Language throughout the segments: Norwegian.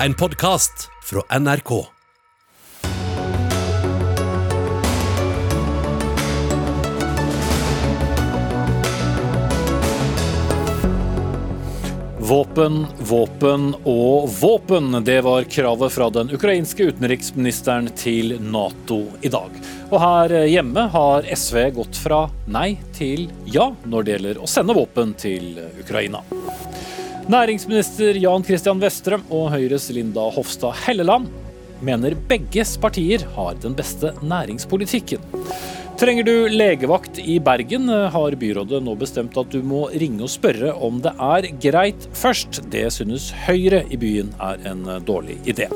En podkast fra NRK. Våpen, våpen og våpen. Det var kravet fra den ukrainske utenriksministeren til Nato i dag. Og her hjemme har SV gått fra nei til ja når det gjelder å sende våpen til Ukraina. Næringsminister Jan Christian Vestre og Høyres Linda Hofstad Helleland mener begges partier har den beste næringspolitikken. Trenger du legevakt i Bergen, har byrådet nå bestemt at du må ringe og spørre om det er greit først. Det synes Høyre i byen er en dårlig idé.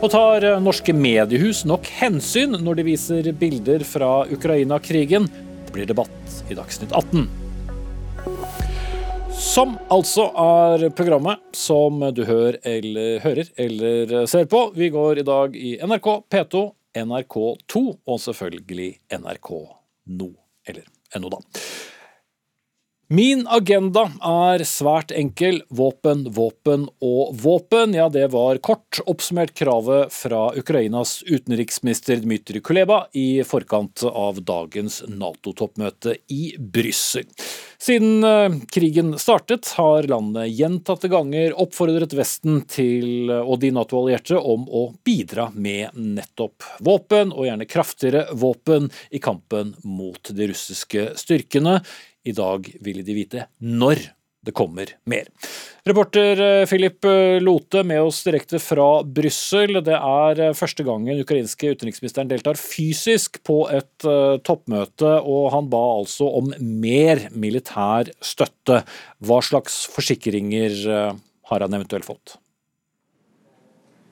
Og tar norske mediehus nok hensyn når de viser bilder fra Ukraina-krigen? Det blir debatt i Dagsnytt 18. Som altså er programmet som du hører eller, hører eller ser på. Vi går i dag i NRK, P2, NRK2 og selvfølgelig NRK NO. Eller NO, da. Min agenda er svært enkel. Våpen, våpen og våpen. Ja, det var kort oppsummert kravet fra Ukrainas utenriksminister Dmytry Kuleba i forkant av dagens Nato-toppmøte i Brussel. Siden eh, krigen startet, har landet gjentatte ganger oppfordret Vesten til, og de Nato-allierte om å bidra med nettopp våpen, og gjerne kraftigere våpen, i kampen mot de russiske styrkene. I dag ville de vite når det kommer mer. Reporter Philip Lote med oss direkte fra Brussel. Det er første gangen ukrainske utenriksministeren deltar fysisk på et toppmøte, og han ba altså om mer militær støtte. Hva slags forsikringer har han eventuelt fått?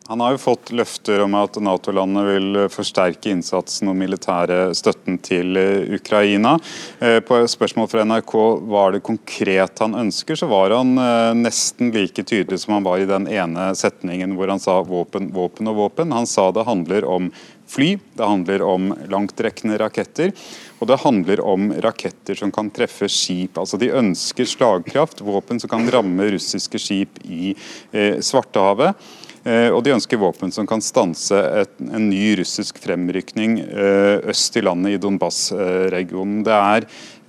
Han har jo fått løfter om at Nato-landene vil forsterke innsatsen og militære støtten til eh, Ukraina. Eh, på spørsmål fra NRK hva er det konkret han ønsker, så var han eh, nesten like tydelig som han var i den ene setningen hvor han sa våpen, våpen og våpen. Han sa det handler om fly, det handler om langtrekkende raketter. Og det handler om raketter som kan treffe skip. Altså De ønsker slagkraft, våpen som kan ramme russiske skip i eh, Svartehavet. Eh, og de ønsker våpen som kan stanse en ny russisk fremrykning eh, øst i landet, i Donbas-regionen. Det er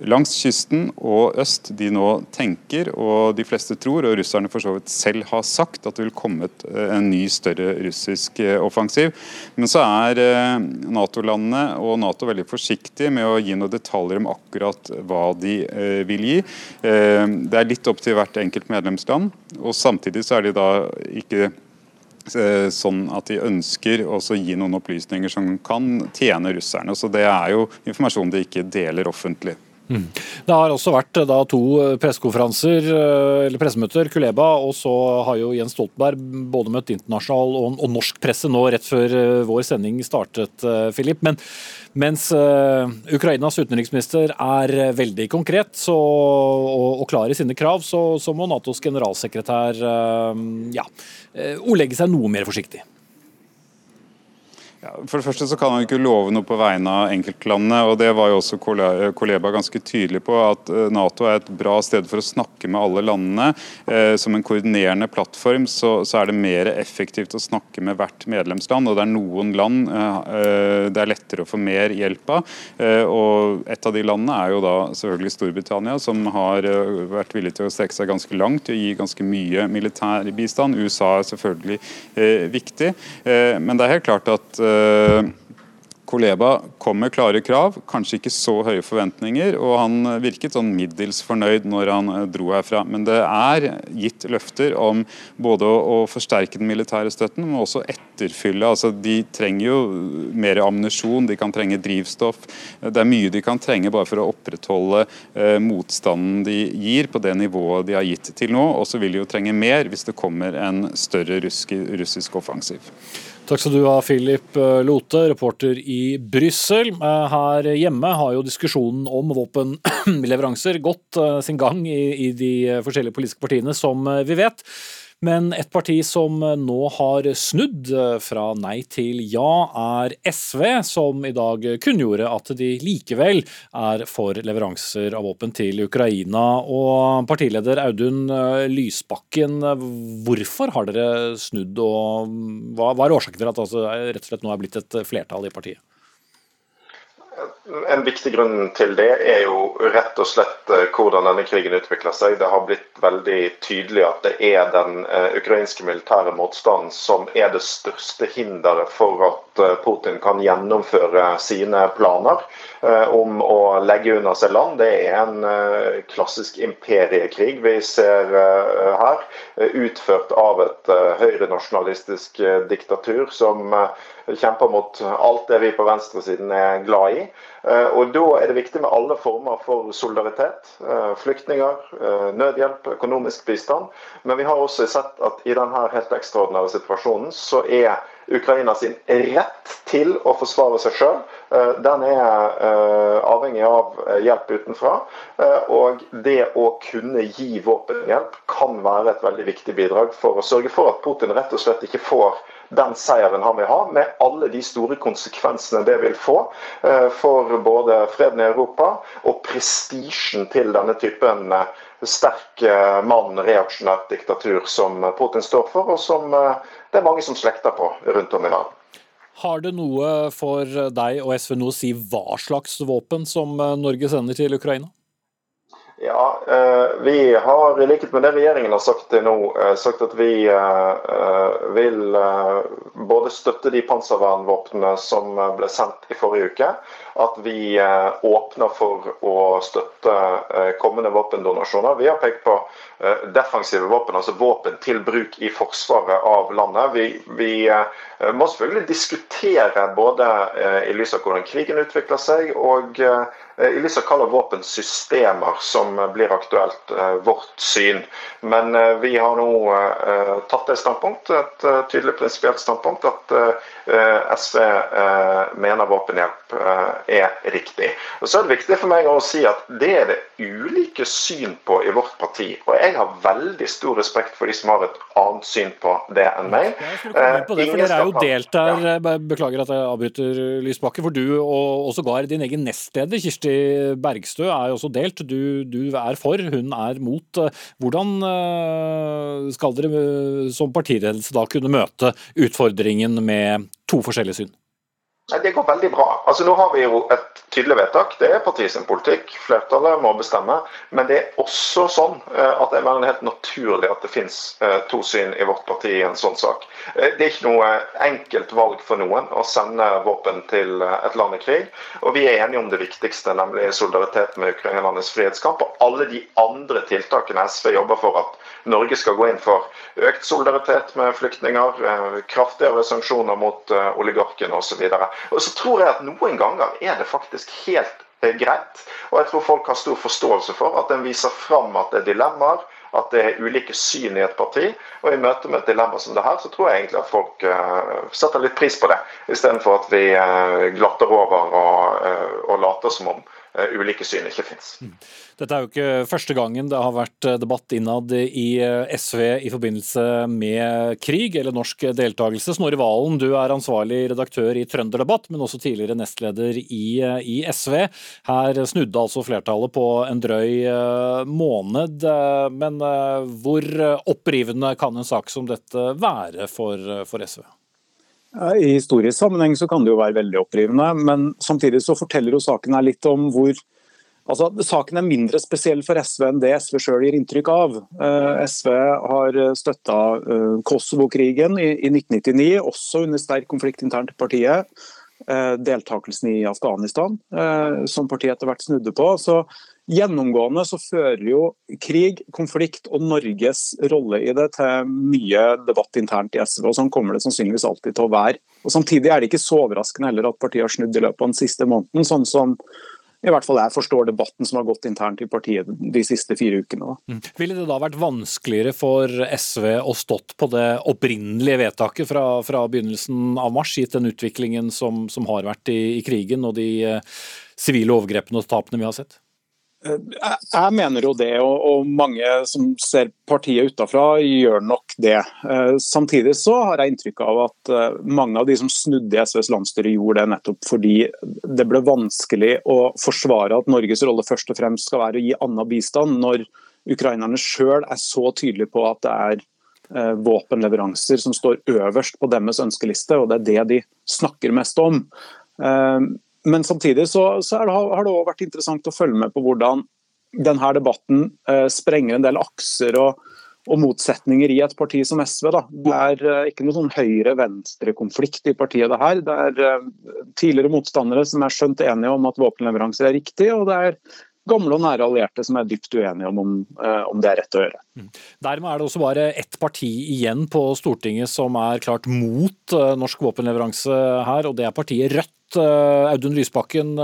langs kysten og øst de nå tenker, og de fleste tror, og russerne for så vidt selv har sagt, at det vil komme eh, en ny, større russisk offensiv. Men så er Nato-landene og Nato veldig forsiktige med å gi noen detaljer om akkurat hva de vil gi. Det er litt opp til hvert enkelt medlemsland, og samtidig så er de da ikke sånn at de ønsker å gi noen opplysninger som kan tjene russerne. Så Det er jo informasjon de ikke deler offentlig. Mm. Det har også vært da, to pressekonferanser, eh, eller pressemøter, Kuleba, og så har jo Jens Stoltenberg både møtt internasjonal og, og, norsk presse nå rett før eh, vår sending startet, Filip. Men mens uh, Ukrainas utenriksminister er veldig konkret så, og, og, klar i sine krav, så, så må Natos generalsekretær uh, ja, ordlegge seg noe mer forsiktig. Ja, for det første så kan han ikke love noe på vegne av enkeltlandene. og Det var jo også Koleba ganske tydelig på, at eh, Nato er et bra sted for å snakke med alle landene. Eh, som en koordinerende plattform så, så, er det mer effektivt å snakke med hvert medlemsland. og Det er noen land eh, det er lettere å få mer hjelp av. Og Et av de landene er jo da selvfølgelig Storbritannia, som har vært villig til å strekke seg ganske langt og gi ganske mye militær bistand. USA er selvfølgelig viktig, men det er helt klart at Koleba kom med klare krav, kanskje ikke så høye forventninger, og han virket sånn middels fornøyd når han eh, dro herfra. Men det er gitt løfter om både å, forsterke den militære støtten, men også etterfylle. Altså, de trenger jo mer ammunisjon, de kan trenge drivstoff. Det er mye de kan trenge bare for å opprettholde eh, motstanden de gir på det nivået de har gitt til nå. Og så vil de jo trenge mer hvis det kommer en større russisk offensiv. Takk skal du ha, Philip eh, Lote, reporter i Brussel. Eh, her hjemme har jo diskusjonen om våpenleveranser gått eh, sin gang i, i de forskjellige politiske partiene, som vi vet. Men et parti som nå har snudd fra nei til ja, er SV, som i dag kunngjorde at de likevel er for leveranser av våpen til Ukraina. Og partileder Audun Lysbakken, hvorfor har dere snudd, og hva, er årsaken til at det altså, rett og slett nå er blitt et flertall i partiet? En viktig grunn til det er jo rett og slett eh, hvordan denne krigen utvikler seg. Det har blitt veldig tydelig at det er den uh, ukrainske militære motstanden som er det største hinderet for at uh, Putin kan gjennomføre sine planer om å legge unna seg land. Det er en klassisk imperiekrig vi ser her, utført av et høyrenasjonalistisk diktatur som kjemper mot alt det vi på venstresiden er glad i. Eh, og Da er det viktig med alle former for solidaritet. Eh, flyktninger, eh, nødhjelp, økonomisk bistand. Men vi har også sett at i denne helt ekstraordinære situasjonen så er Ukraina sin rett til å forsvare seg sjøl, den er avhengig av hjelp utenfra. Og det å kunne gi våpenhjelp kan være et veldig viktig bidrag for å sørge for at Putin rett og slett ikke får den seieren han vil ha, med alle de store konsekvensene det vil få eh, for både freden i Europa og prestisjen til denne typen eh, sterk eh, mann, reaksjonært diktatur som Putin står for, og som det er mange som slekter på rundt om i verden. Har det noe for deg og SV nå å si hva slags våpen som Norge sender til Ukraina? Ja, eh, Vi har i likhet med det regjeringen har sagt til nå, eh, sagt at vi eh, vil både støtte de panservernvåpnene som ble sendt i forrige uke. At vi åpner for å støtte kommende våpendonasjoner. Vi har pekt på defensive våpen, altså våpen til bruk i forsvaret av landet. Vi, vi må selvfølgelig diskutere både i lys av hvordan krigen utvikler seg, og Eh, i lys av hvilke våpensystemer som blir aktuelt, eh, vårt syn. Men eh, vi har nå tatt et standpunkt, et tydelig prinsipielt standpunkt, at SV mener våpenhjelp er riktig. Og Så er det viktig for meg å si at det er det ulike syn på i vårt parti. Og jeg har veldig stor respekt for de som har et annet syn på det enn meg. Ja, på det, for Dere er jo delt der, beklager at jeg avbryter Lysbakke, for du og sågar din egen nestleder Kirsti Kirsti Bergstø er jo også delt. Du, du, er for, hun er mot. Hvordan eh, skal dere eh, som partiledelse da kunne møte utfordringen med to forskjellige syn? Det går veldig bra. Altså Nå har vi jo et tydelig vedtak. Det er partiets politikk. Flertallet må bestemme. Men det er også sånn eh, at det er helt naturlig at det finnes eh, to syn i vårt parti i en sånn sak. Eh, det er ikke noe enkelt valg for noen å sende våpen til et land i krig. Og vi er enige om det viktigste, nemlig solidaritet med ukrainernes frihetskamp og alle de andre tiltakene SV jobber for at Norge skal gå inn for økt solidaritet med flyktninger, kraftigere sanksjoner mot oligarkene osv. Og så tror jeg at noen ganger er det faktisk helt eh, greit. Og jeg tror folk har stor forståelse for at en viser fram at det er dilemmaer, at det er ulike syn i et parti. Og i møte med et dilemma som det her, så tror jeg egentlig at folk setter litt pris på det. Istedenfor at vi glatter over og, og later som om ulike syn ikke finnes. Mm. Dette er jo ikke første gangen det har vært eh, debatt innad i eh, SV i forbindelse med krig eller norsk deltakelse. Snorre Valen, du er ansvarlig redaktør i Trønderdebatt, men også tidligere nestleder i, eh, i SV. Her snudde altså flertallet på en drøy måned. Men hvor opprivende kan en sak som dette være for, for SV? I historisk sammenheng så kan det jo være veldig opprivende, men samtidig så forteller jo saken her litt om hvor Altså, Saken er mindre spesiell for SV enn det SV sjøl gir inntrykk av. Eh, SV har støtta eh, Kosovo-krigen i, i, 1999, også under sterk konflikt internt i partiet. Eh, deltakelsen i Afghanistan, som partiet etter hvert snudde på. Så Gjennomgående så fører jo krig, konflikt og Norges rolle i det til mye debatt internt i SV. og Sånn kommer det sannsynligvis alltid til å være. Og Samtidig er det ikke så overraskende heller at partiet har snudd i løpet av den siste måneden. sånn som i hvert fall jeg forstår debatten som har gått internt i partiet de siste fire ukene. Mm. Ville det da vært vanskeligere for SV å stått på det opprinnelige vedtaket fra, fra begynnelsen av mars, gitt den utviklingen som, som har vært i, i krigen og de eh, sivile overgrepene og tapene vi har sett? Jeg mener jo det, og mange som ser partiet utafra, gjør nok det. Eh, samtidig så har jeg inntrykk av at eh, mange av de som snudde i SVs landsstyre, gjorde det nettopp fordi det ble vanskelig å forsvare at Norges rolle først og fremst skal være å gi annen bistand, når ukrainerne sjøl er så tydelige på at det er eh, våpenleveranser som står øverst på deres ønskeliste, og det er det de snakker mest om. Men samtidig så, så det, har det også vært interessant å følge med på hvordan denne debatten eh, sprenger en del akser og, og, motsetninger i et parti som SV. Da. Det er eh, ikke noen sånn høyre-venstre-konflikt i partiet. Det her. Det er eh, tidligere motstandere som er skjønt enige om at våpenleveranser er riktig, og det er gamle og nære allierte som er dypt uenige om, om, eh, det er rett å gjøre. Mm. Dermed er det også bare ett parti igjen på Stortinget som er klart mot eh, norsk våpenleveranse her, og det er partiet Rødt. Eh, Audun Lysbakken,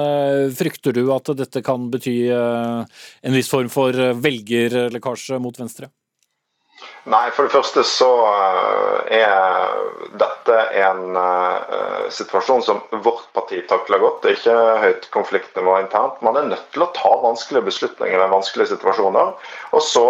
frykter du at dette kan bety en viss form for velgerlekkasje mot Venstre? Nei, for det første så eh, er dette en uh, situasjon som vårt parti takler godt. Det er ikke høyt konfliktnivå internt. Man er nødt til å ta vanskelige beslutninger i vanskelige situasjoner. Og så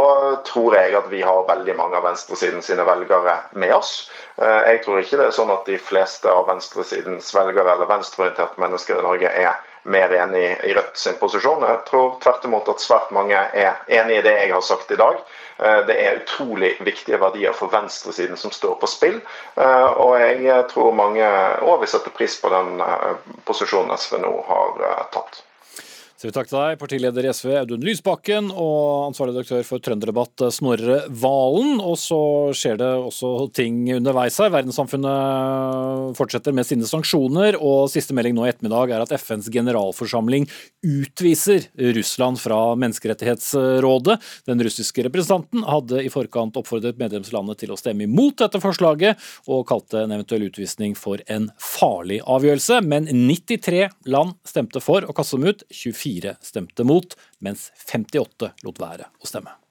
tror jeg at vi har veldig mange av venstresiden sine velgere med oss. Uh, jeg tror ikke det er sånn at de fleste av venstresidens velgere eller venstreorienterte mennesker i Norge er mer enig i Rødt sin posisjon. Jeg tror tvert imot at svært mange er enig i det jeg har sagt i dag. Eh, det er utrolig viktige verdier for venstresiden som står på spill. Eh, og jeg tror mange òg vil sette pris på den eh, posisjonen SV nå har tatt. Så takk til deg, partileder i SV Audun Lysbakken og ansvarlig redaktør for Trønderdebatt Snorre Valen. Og så skjer det også ting underveis her. Verdenssamfunnet fortsetter med sine sanksjoner, og siste melding nå i ettermiddag er at FNs generalforsamling utviser Russland fra Menneskerettighetsrådet. Den russiske representanten hadde i forkant oppfordret medlemslandet til å stemme imot dette forslaget, og kalte en eventuell utvisning for en farlig avgjørelse. Men 93 land stemte for å kaste dem ut. 24 fire stemte mot, mens 58 lot være å stemme.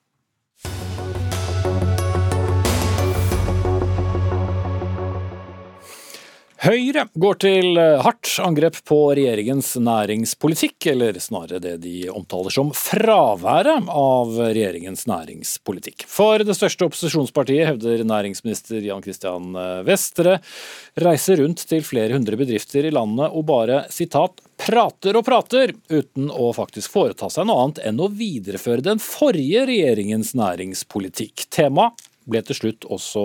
Høyre går til eh, hardt angrep på regjeringens næringspolitikk, eller snarere det de omtaler som fraværet av regjeringens næringspolitikk. For det største opposisjonspartiet hevder næringsminister Jan Christian eh, Vestre reiser rundt til flere hundre bedrifter i landet og bare sitat prater og prater, uten å faktisk foreta seg noe annet enn å videreføre den forrige regjeringens næringspolitikk. Tema ble til slutt også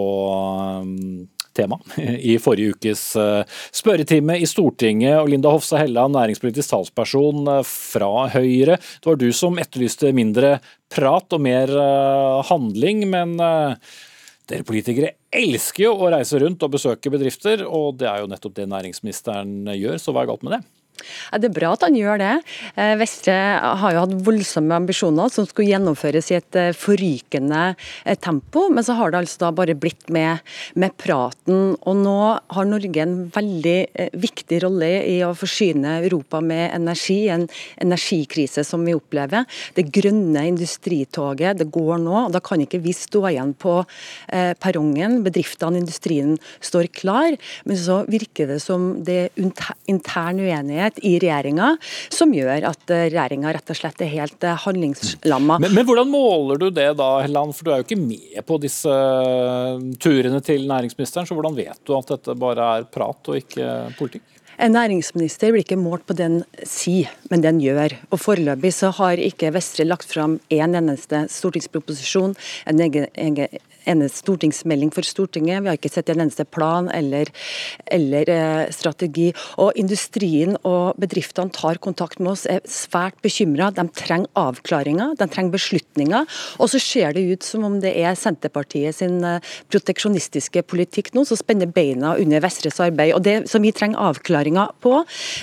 um, tema i forrige ukes uh, spørretime i Stortinget. og Linda Hofstad Helleland, næringspolitisk talsperson uh, fra Høyre. Det var du som etterlyste mindre prat og mer uh, handling, men dere politikere elsker jo å reise rundt og besøke bedrifter, og det er jo nettopp det næringsministeren gjør, så hva er galt med det? Det er bra at han gjør det. Eh, Vestre har jo hatt voldsomme ambisjoner som skulle gjennomføres i et eh, forrykende eh, tempo, men så har det altså da bare blitt med, med praten. Og nå har Norge en veldig viktig rolle i å forsyne Europa med energi, en energikrise som vi opplever. Det grønne industritoget det går nå, og da kan ikke vi stå igjen på perrongen. Bedriftene, industrien står klar, men så virker det som det er intern uenighet uenighet i regjeringa som gjør at eh, regjeringa rett og slett er helt eh, handlingslamma. Men, men, hvordan måler du det da, Helland? For du er jo ikke med på disse eh, turene til næringsministeren, så hvordan vet du at dette bare er prat og ikke politikk? En næringsminister blir ikke målt på den si, men den gjør. Og Foreløpig så har ikke Vestre lagt fram en eneste stortingsproposisjon, en egen, egen en stortingsmelding for Stortinget. Vi har ikke sett en eneste plan eller, eller eh, strategi. Og Industrien og bedriftene tar kontakt med oss, er svært bekymra. De trenger avklaringer, de trenger beslutninger. Og så ser det ut som om det er Senterpartiet sin eh, proteksjonistiske politikk nå som spenner beina under Vestres arbeid. Og Det som vi trenger avklaringer på,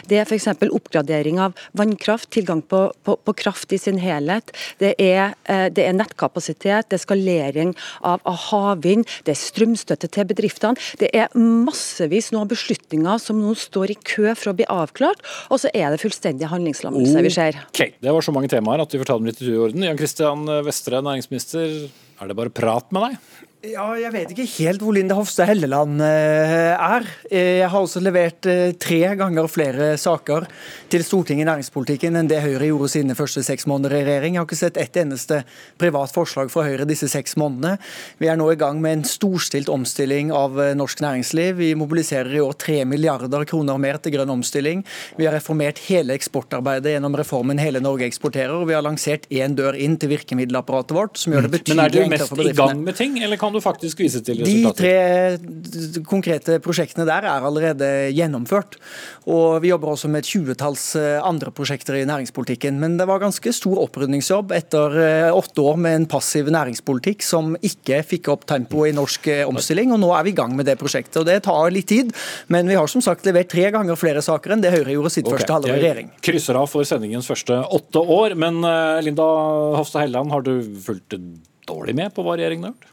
det er f.eks. oppgradering av vannkraft, tilgang på, på, på kraft i sin helhet. Det er, eh, det er nettkapasitet, det er skalering av havvind, det er strømstøtte til bedriftene. Det er massevis nå beslutninger som nå står i kø for å bli avklart, og så er det fullstendig handlingslammelse vi ser. Det var så mange temaer at vi får ta dem litt i orden. Jan Kristian Vestre, næringsminister, er det bare prat med deg? Ja, Jeg vet ikke helt hvor Linda Hofstad Helleland eh, er. Eh, jeg har også levert eh, tre ganger flere saker til Stortinget i næringspolitikken enn det Høyre gjorde sine første seks måneder i regjering. Jeg har ikke sett ett eneste privat forslag fra Høyre disse seks månedene. Vi er nå i gang med en storstilt omstilling av norsk næringsliv. Vi mobiliserer i år tre milliarder kroner mer til grønn omstilling. Vi har reformert hele eksportarbeidet gjennom reformen Hele Norge eksporterer. og Vi har lansert én dør inn til virkemiddelapparatet vårt, som gjør det betydelig enklere for bedriftene. Men er du mest i gang med ting, eller kan du faktisk vise til resultater? De tre konkrete prosjektene der er allerede gjennomført. Og vi jobber også med et tjuetalls eh, andre prosjekter i næringspolitikken. Men det var ganske stor opprydningsjobb etter eh, åtte år med en passiv næringspolitikk som ikke fikk opp tempoet i norsk eh, omstilling. Og nå er vi i gang med det prosjektet. Og det tar litt tid, men vi har som sagt levert tre ganger flere saker enn det Høyre gjorde sitt okay. første halvår i regjering. Krysser av for sendingens første åtte år. Men Linda Hofstad Helleland, har du fulgt dårlig med på hva regjeringen har gjort?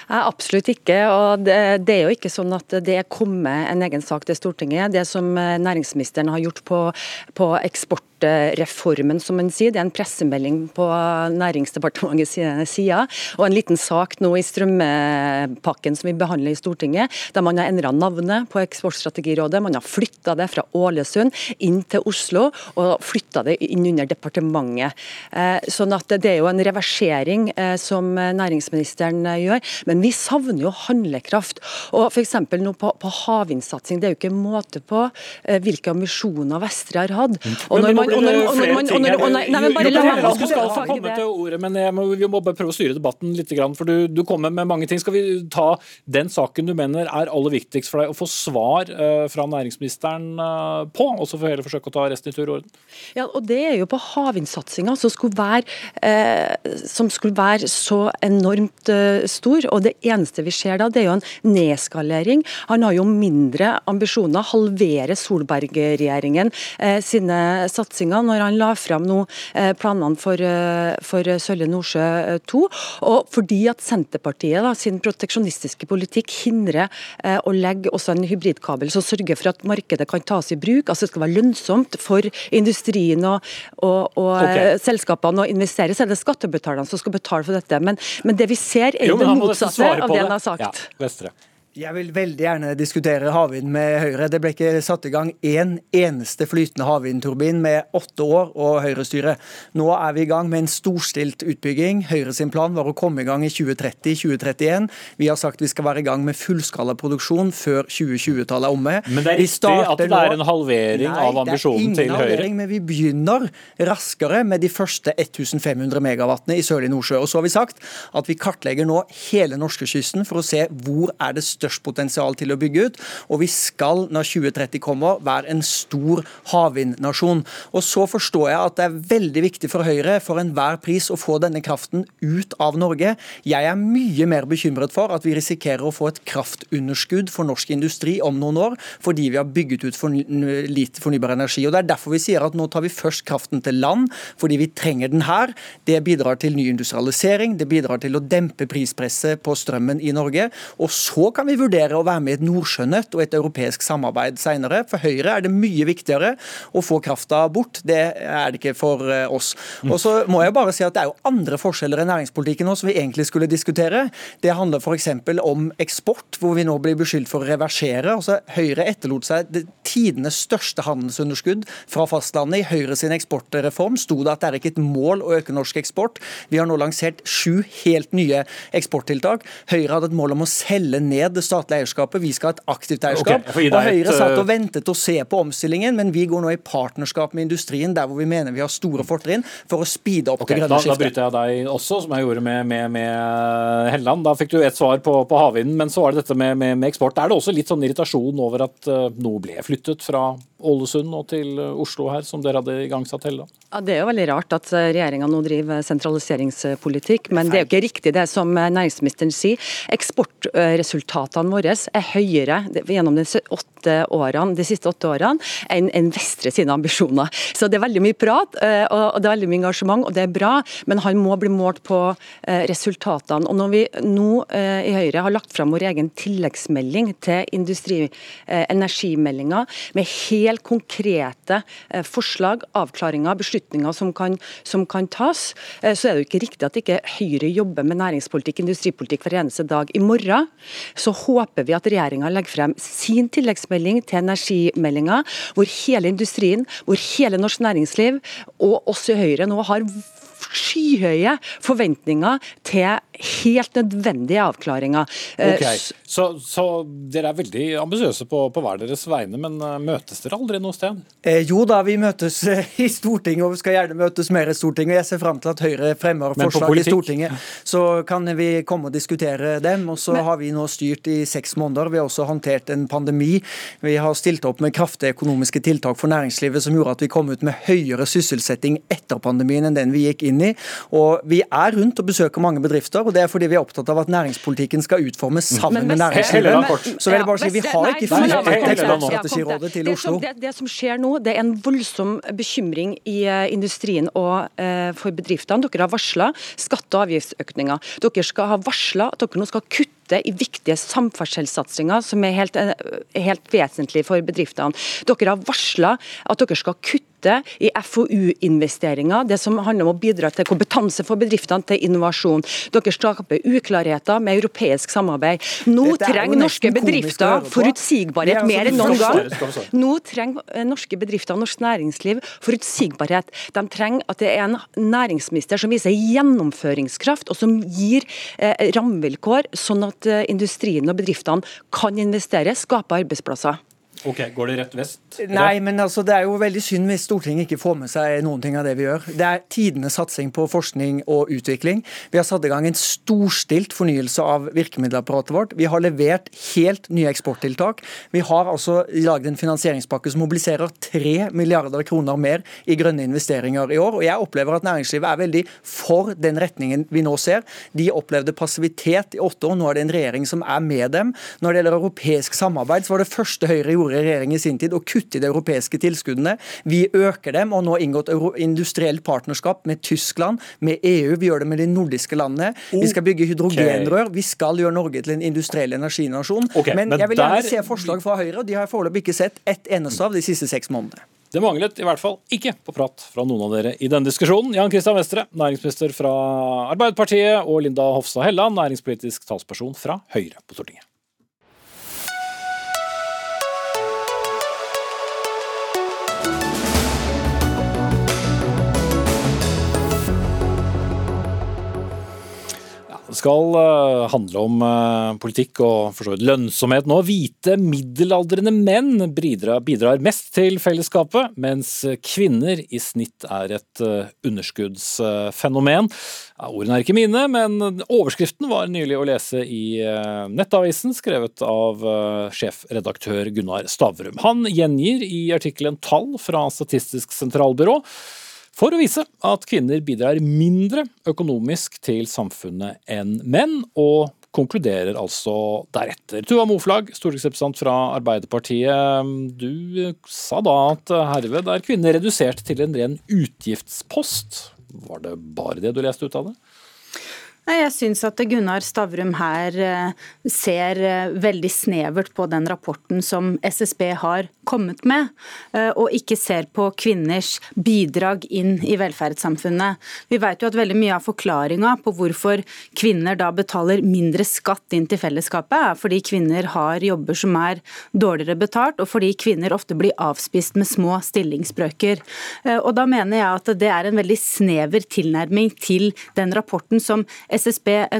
Absolutt ikke. og det, er jo ikke sånn at det er kommet en egen sak til Stortinget. Det som næringsministeren har gjort på, på eksport eksportreformen, som man sier. Det er en pressemelding på Næringsdepartementets side, og en liten sak nå i strømpakken som vi behandler i Stortinget, der man har endra navnet på Eksportstrategirådet. Man har flytta det fra Ålesund inn til Oslo, og flytta det inn under departementet. Eh, sånn at det er jo en reversering eh, som næringsministeren eh, gjør. Men vi savner jo handlekraft. Og f.eks. nå på, på havvindsatsing, det er jo ikke måte på hvilke ambisjoner Vestre har hatt. Og når man du skal få komme til ordet, men må, vi må bare prøve å styre debatten litt. For du, du kommer med mange ting. Skal vi ta den saken du mener er aller viktigst for deg å få svar uh, fra næringsministeren uh, på, og så får heller forsøke å ta resten i tur og orden? Ja, og Det er jo på havvindsatsinga som, eh, som skulle være så enormt stor. og Det eneste vi ser da, det er jo en nedskalering. Han har jo mindre ambisjoner, halvere Solberg-regjeringen sine satsinger når han la fram nå eh, planene for, eh, for Sølje Nordsjø 2. Eh, og fordi at Senterpartiet da, sin proteksjonistiske politikk hindrer å legge også en hybridkabel som sørger for at markedet kan tas i bruk, altså det skal være lønnsomt for industrien og, og, og okay. selskapene å investere, så er det skattebetalerne som skal betale for dette. Men, men det vi ser er jo, det motsatte av det han har sagt. Ja, Vestre. Jeg vil veldig gjerne diskutere havvind med Høyre. Det ble ikke satt i gang én en eneste flytende havvindturbin med åtte år og Høyre-styre. Nå er vi i gang med en storstilt utbygging. Høyre sin plan var å komme i gang i 2030-2031. Vi har sagt vi skal være i gang med fullskala produksjon før 2020-tallet er omme. Men det er riktig at det er en halvering Nei, av ambisjonen til Høyre? Nei, det er ingen halvering, men vi begynner raskere med de første 1500 megawattene i sørlig Nordsjø. Og så har vi sagt at vi kartlegger nå hele norskekysten for å se hvor er det største størst potensial til å bygge ut. Og vi skal, når 2030 kommer, være en stor havvindnasjon. Og så forstår jeg at det er veldig viktig for Høyre for enhver pris å få denne kraften ut av Norge. Jeg er mye mer bekymret for at vi risikerer å få et kraftunderskudd for norsk industri om noen år, fordi vi har bygget ut for lite fornybar energi. Og Det er derfor vi sier at nå tar vi først kraften til land, fordi vi trenger den her. Det bidrar til ny industrialisering, det bidrar til å dempe prispresset på strømmen i Norge. Og så kan vi vi vurdere å være med i et nordsjønøtt og et europeisk samarbeid senere. For Høyre er det mye viktigere å få krafta bort. Det er det ikke for eh, oss. Og så må jeg bare si at Det er jo andre forskjeller i næringspolitikken nå som vi egentlig skulle diskutere. Det handler f.eks. om eksport, hvor vi nå blir beskyldt for å reversere. Altså, Høyre etterlot seg det tidenes største handelsunderskudd fra fastlandet. I Høyre sin eksportreform sto det at det er ikke et mål å øke norsk eksport. Vi har nå lansert sju helt nye eksporttiltak. Høyre hadde et mål om å selge ned det statlige eierskapet. Vi skal ha et aktivt eierskap. Okay, og Høyre satt og eh, ventet og se på omstillingen, men vi går nå i partnerskap med industrien der hvor vi mener vi har store fortrinn, for å speede opp okay, det grønne skiftet. Da bryter jeg deg også, som jeg gjorde med, med, med Helleland. Da fikk du et svar på, på havvinden, men så var det dette med, med, med, eksport. Er det også litt sånn irritasjon over at uh, noe ble flyttet fra Ålesund og til eh, Oslo her, som dere hadde igangsatt Helleland? Ja, Det er jo veldig rart at regjeringa nå driver sentraliseringspolitikk, men det er jo ikke riktig det som næringsministeren sier. Eksportresultatet resultatene våre er høyere gjennom de, årene, de siste åtte årene enn enn Vestre sine ambisjoner. Så det er veldig mye prat eh, og det er veldig mye engasjement, og det er bra, men han må bli målt på eh, resultatene. Og Når vi nå i Høyre har lagt fram vår egen tilleggsmelding til industri, energimeldinga med helt konkrete forslag, avklaringer, beslutninger som kan, som kan tas, så er det jo ikke riktig at ikke Høyre jobber med næringspolitikk, industripolitikk hver eneste dag. I morgen så håper vi at regjeringa legger frem sin tilleggsmelding til energimeldinga, hvor hele industrien, hvor hele norsk næringsliv og oss i Høyre nå har skyhøye forventninger til helt nødvendige avklaringer. Eh, okay. Så, så, dere er veldig ambisiøse på, på, hver deres vegne, men eh, møtes dere aldri noe sted? Eh, jo da, vi møtes eh, i Stortinget, og vi skal gjerne møtes mer i Stortinget. Jeg ser fram til at Høyre fremmer forslag i Stortinget. Så kan vi komme og diskutere dem. Og så men, har vi nå styrt i seks måneder. Vi har også håndtert en pandemi. Vi har stilt opp med kraftige økonomiske tiltak for næringslivet som gjorde at vi kom ut med høyere sysselsetting etter pandemien enn den vi gikk inn i. Og vi er rundt og besøker mange bedrifter og det er fordi vi er opptatt av at næringspolitikken skal utformes sammen med næringslivet. Så vil jeg bare si, Vi har ikke flyttet eksportstrategirådet til Oslo. Det, det, som skjer nå, det er en voldsom bekymring i eh, industrien og uh, for bedriftene. Dere har varsla skatte- og avgiftsøkninger. Dere skal ha varsla at dere nå skal kutte i viktige samferdselssatsinger som er helt, eh, helt vesentlige for bedriftene. Dere har varsla at dere skal kutte kutte i FoU-investeringer, det som handler om å bidra til kompetanse for bedriftene, til innovasjon. Dere skaper uklarheter med europeisk samarbeid. Nå trenger norske bedrifter forutsigbarhet mer enn noen gang. Nå trenger norske bedrifter og norsk næringsliv forutsigbarhet. De trenger at det er en næringsminister som viser gjennomføringskraft, og som gir eh, rammevilkår, sånn at eh, industrien og bedriftene kan investere, skape arbeidsplasser. Ok, Går det rett vest? Nei, men altså, det er jo veldig synd hvis Stortinget ikke får med seg noen ting av det vi gjør. Det er tidenes satsing på forskning og utvikling. Vi har satt i gang en storstilt fornyelse av virkemiddelapparatet vårt. Vi har levert helt nye eksporttiltak. Vi har altså laget en finansieringspakke som mobiliserer 3 milliarder kroner mer i grønne investeringer i år. Og jeg opplever at næringslivet er veldig for den retningen vi nå ser. De opplevde passivitet i åtte år. Nå er det en regjering som er med dem. Når det gjelder europeisk samarbeid, så var det første Høyre gjorde gjorde regjeringen i sin tid, å kutte i de europeiske tilskuddene. Vi øker dem, og nå inngått industrielt partnerskap med Tyskland, med EU. Vi gjør det med de nordiske landene. Vi skal bygge hydrogenrør. Vi skal gjøre Norge til en industriell energinasjon. Okay, men, men, jeg vil gjerne der... se forslag fra Høyre, og de har jeg foreløpig ikke sett ett eneste av de siste seks månedene. Det manglet i hvert fall ikke på prat fra noen av dere i denne diskusjonen. Jan Christian Vestre, næringsminister fra Arbeiderpartiet, og Linda Hofstad Helland, næringspolitisk talsperson fra Høyre på Stortinget. Skal uh, handle om uh, politikk og lønnsomhet nå. Hvite middelaldrende menn bidrar, bidrar, mest til fellesskapet, mens kvinner i snitt er et uh, underskuddsfenomen. Ja, ordene er ikke mine, men overskriften var nylig å lese i Nettavisen, skrevet av sjefredaktør Gunnar Stavrum. Han gjengir i artikkelen tall fra Statistisk sentralbyrå for å vise at kvinner bidrar mindre økonomisk til samfunnet enn menn, og konkluderer altså deretter. Tuva Moflag, stortingsrepresentant fra Arbeiderpartiet. Du sa da at herved er kvinner redusert til en ren utgiftspost. Var det bare det du leste ut av det? Jeg syns at Gunnar Stavrum her eh, ser eh, veldig snevert på den rapporten som SSB har kommet med, eh, og ikke ser på kvinners bidrag inn i velferdssamfunnet. Vi vet jo at veldig mye av forklaringa på hvorfor kvinner da betaler mindre skatt inn til fellesskapet, er fordi kvinner har jobber som er dårligere betalt, og fordi kvinner ofte blir avspist med små stillingsbrøker. Og Da mener jeg at det er en veldig snever tilnærming til den rapporten som SSB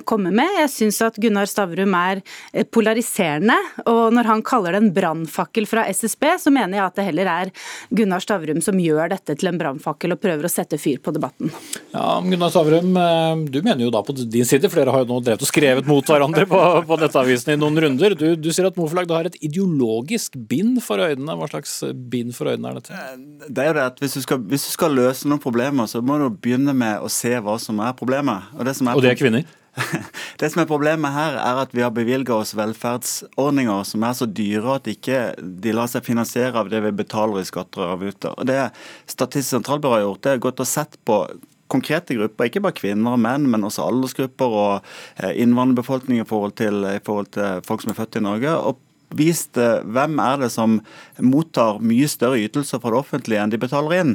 kommer med. Jeg syns at Gunnar Stavrum er eh, polariserende. Og når han kaller det en brannfakkel fra SSB, så mener jeg at det heller er Gunnar Stavrum som gjør dette til en brannfakkel og prøver å sette fyr på debatten. Ja, Gunnar Stavrum, eh, du mener jo da på din side, for dere har jo nå drevet og skrevet mot hverandre på, på Nettavisen i noen runder. Du, du sier at Moflag har et ideologisk bind for øynene. Hva slags bind for øynene er dette? Eh, det er jo det at hvis du, skal, hvis du skal løse noen problemer, så må du begynne med å se hva som er problemet. Og det, som er, og det er kvinner? Det som er Problemet her er at vi har bevilga oss velferdsordninger som er så dyre at ikke de lar seg finansiere av det vi betaler i skatter og avgifter. Og Det Statistisk sentralbyrå har gjort, det er gått og sett på konkrete grupper, ikke bare kvinner og menn, men også aldersgrupper og eh, innvandrerbefolkning i i forhold til folk som er født i Norge. og vist eh, hvem er det som mottar mye større ytelser fra det offentlige enn de betaler inn.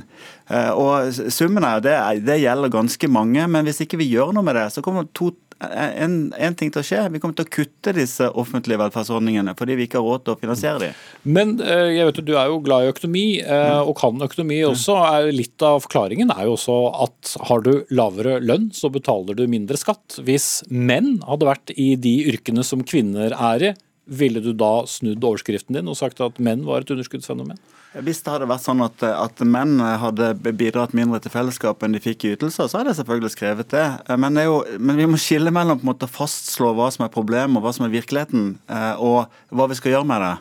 Eh, og Summen er det, det gjelder ganske mange, men hvis ikke vi gjør noe med det, så kommer to en, en, ting til å skje. Vi kommer til å kutte disse offentlige velferdsordningene fordi vi ikke har råd til å finansiere dem. Men eh, jeg vet du er jo glad i økonomi, og kan økonomi også. Litt av forklaringen er jo også at har du lavere lønn, så betaler du mindre skatt. Hvis menn hadde vært i de yrkene som kvinner er i, ville du da snudd overskriften din og sagt at menn var et underskuddsfenomen? Hvis det hadde vært sånn at, at, menn hadde bidratt mindre til fellesskapet enn de fikk i ytelser, så hadde jeg selvfølgelig skrevet det. Men, det jo, men vi må skille mellom på en måte fastslå hva som er problemet og hva som er virkeligheten, eh, og hva vi skal gjøre med det.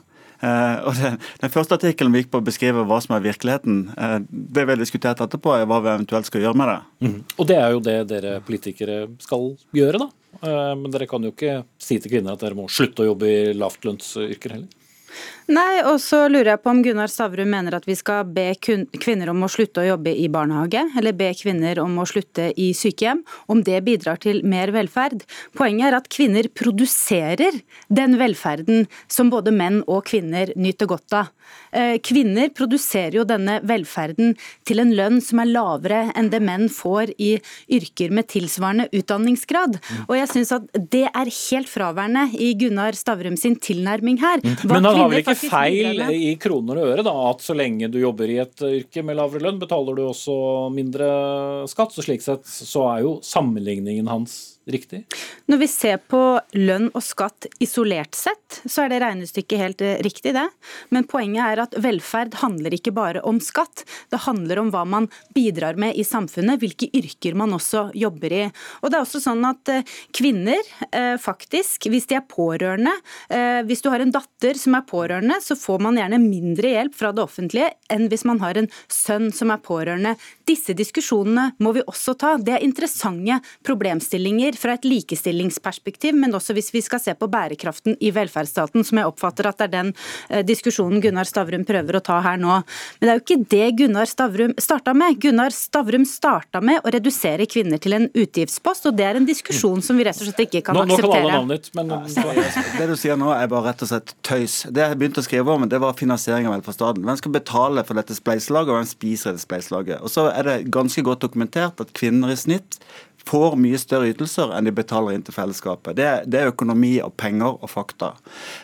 Uh, og den, Den første artikkelen vi gikk på å beskrive hva som er virkeligheten. Det vi har diskutert etterpå, er hva vi eventuelt skal gjøre med det. Mm. Og det er jo det dere politikere skal gjøre, da? Uh, men dere kan jo ikke si til kvinner at dere må slutte å jobbe i lavtlønnsyrker heller? Nei, og så lurer jeg på om Gunnar Stavrum mener at vi skal be kvinner om å slutte å jobbe i barnehage, eller be kvinner om å slutte i sykehjem, om det bidrar til mer velferd. Poenget er at kvinner produserer den velferden som både menn og kvinner nyter godt av. Eh, kvinner produserer jo denne velferden til en lønn som er lavere enn det menn får i yrker med tilsvarende utdanningsgrad. Og jeg syns at det er helt fraværende i Gunnar Stavrum sin tilnærming her. Hva Men han har vel ikke feil i kroner og øre, da, at så lenge du jobber i et yrke med lavere lønn, betaler du også mindre skatt. Så slik sett så er jo sammenligningen hans riktig? Når vi ser på lønn og skatt isolert sett, så er det regnestykket helt eh, riktig, det. Men poenget er at velferd handler ikke bare om skatt. Det handler om hva man bidrar med i samfunnet, hvilke yrker man også jobber i. Og det er også sånn at eh, kvinner, eh, faktisk, hvis de er pårørende, hvis du har en datter som er pårørende, så får man gjerne mindre hjelp fra det offentlige enn hvis man har en sønn som er pårørende. Disse diskusjonene må vi også ta. Det er interessante problemstillinger fra et likestillingsperspektiv, men også hvis vi skal se på bærekraften i velferdsstaten, som jeg oppfatter at det er den eh, diskusjonen Gunnar Stavrum prøver å ta her nå. Men det er jo ikke det Gunnar Stavrum starta med. Gunnar Stavrum starta med å redusere kvinner til en utgiftspost, og det er en diskusjon som vi rett og slett ikke kan nå, akseptere. Nå kan alle navnet, men... Det du sier nå er bare rett og slett tøys. Det jeg begynte å skrive om, det var finansiering av velferdsstaten. Hvem skal betale for dette spleiselaget, og hvem spiser dette spleiselaget? Og så er det ganske godt dokumentert at kvinner i snitt får mye større ytelser enn de betaler inn til fellesskapet. Det, det er økonomi og penger og fakta.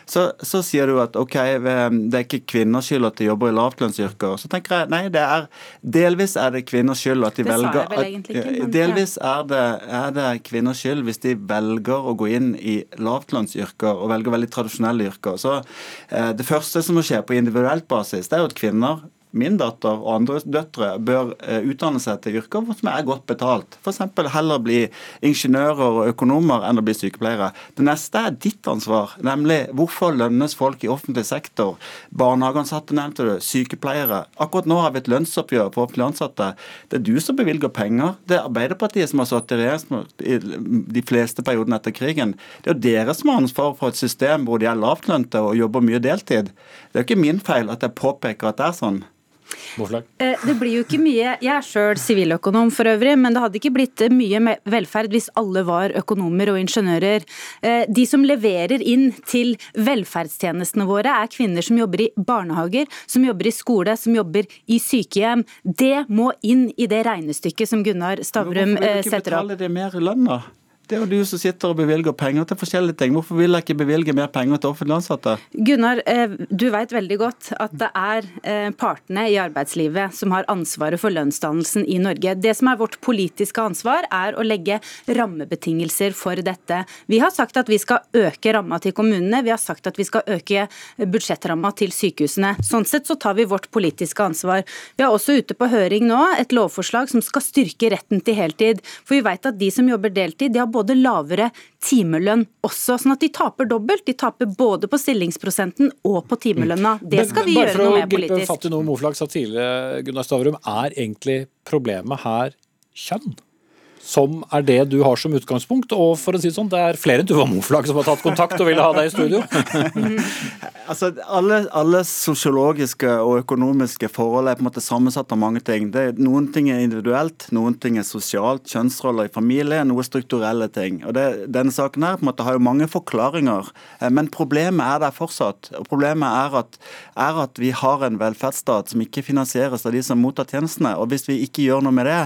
Så, så, sier du at ok, det er ikke kvinners skyld at de jobber i lavtlønnsyrker. Så tenker jeg nei, det er delvis er det kvinners skyld at de det velger at, ikke, Delvis er det, er det kvinners skyld hvis de velger å gå inn i lavtlønnsyrker og velger veldig tradisjonelle yrker. Så eh, Det første som må skje på individuelt basis, det er jo at kvinner min datter og andre døtre bør eh, utdanne seg til yrker som er godt betalt. F.eks. heller bli ingeniører og økonomer enn å bli sykepleiere. Det neste er ditt ansvar, nemlig hvorfor lønnes folk i offentlig sektor? Barnehageansatte nevnte du, sykepleiere. Akkurat nå har vi et lønnsoppgjør for offentlig ansatte. Det er du som bevilger penger. Det er Arbeiderpartiet som har satt i regjeringsmakt i de fleste periodene etter krigen. Det er jo dere som har ansvar for et system hvor de er lavtlønte og jobber mye deltid. Det er jo ikke min feil at jeg påpeker at det er sånn. Eh, det blir jo ikke mye Jeg er sjøl siviløkonom for øvrig, men det hadde ikke blitt mye velferd hvis alle var økonomer og ingeniører. Eh, de som leverer inn til velferdstjenestene våre, er kvinner som jobber i barnehager, som jobber i skole, som jobber i sykehjem. Det må inn i det regnestykket som Gunnar Stavrum setter opp. Hvorfor vil du ikke betale det mer lønn, da? Det er jo du som sitter og bevilger penger til forskjellige ting. Hvorfor vil jeg ikke bevilge mer penger til offentlig ansatte? Gunnar, eh, du vet veldig godt at det er eh, partene i arbeidslivet som har ansvaret for lønnsdannelsen i Norge. Det som er vårt politiske ansvar, er å legge rammebetingelser for dette. Vi har sagt at vi skal øke ramma til kommunene, vi har sagt at vi skal øke budsjettramma til sykehusene. Sånn sett så tar vi vårt politiske ansvar. Vi har også ute på høring nå et lovforslag som skal styrke retten til heltid. For vi vet at de som jobber deltid, de har både lavere timelønn også, sånn at de taper dobbelt. De taper både på stillingsprosenten og på timelønna. Mm. Det skal vi gjøre noe med politisk. Bare for å gripe fatt i noe Moflag sa tidligere, Gunnar Stavrum, er egentlig problemet her kjønn? Som er det du har som utgangspunkt. Og for å si det sånn, det er flere enn Tuva Moflag som har tatt kontakt og ville ha deg i studio. altså, alle, alle, sosiologiske og økonomiske forhold er på en måte sammensatt av mange ting. Det, noen ting er individuelt, noen ting er sosialt, kjønnsroller i familie, noe strukturelle ting. Og det, Denne saken her på en måte har jo mange forklaringer, eh, men problemet er der fortsatt. Og Problemet er at, er at vi har en velferdsstat som ikke finansieres av de som mottar tjenestene. og Hvis vi ikke gjør noe med det,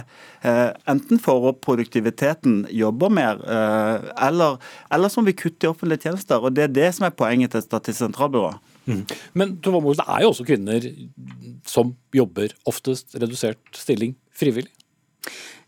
enten for å produktiviteten jobber mer, eh, eller, eller så må vi kutte i offentlige tjenester. og Det er det som er poenget til Statistisk sentralbyrå. Mm. Men det er jo også kvinner som jobber oftest redusert stilling frivillig?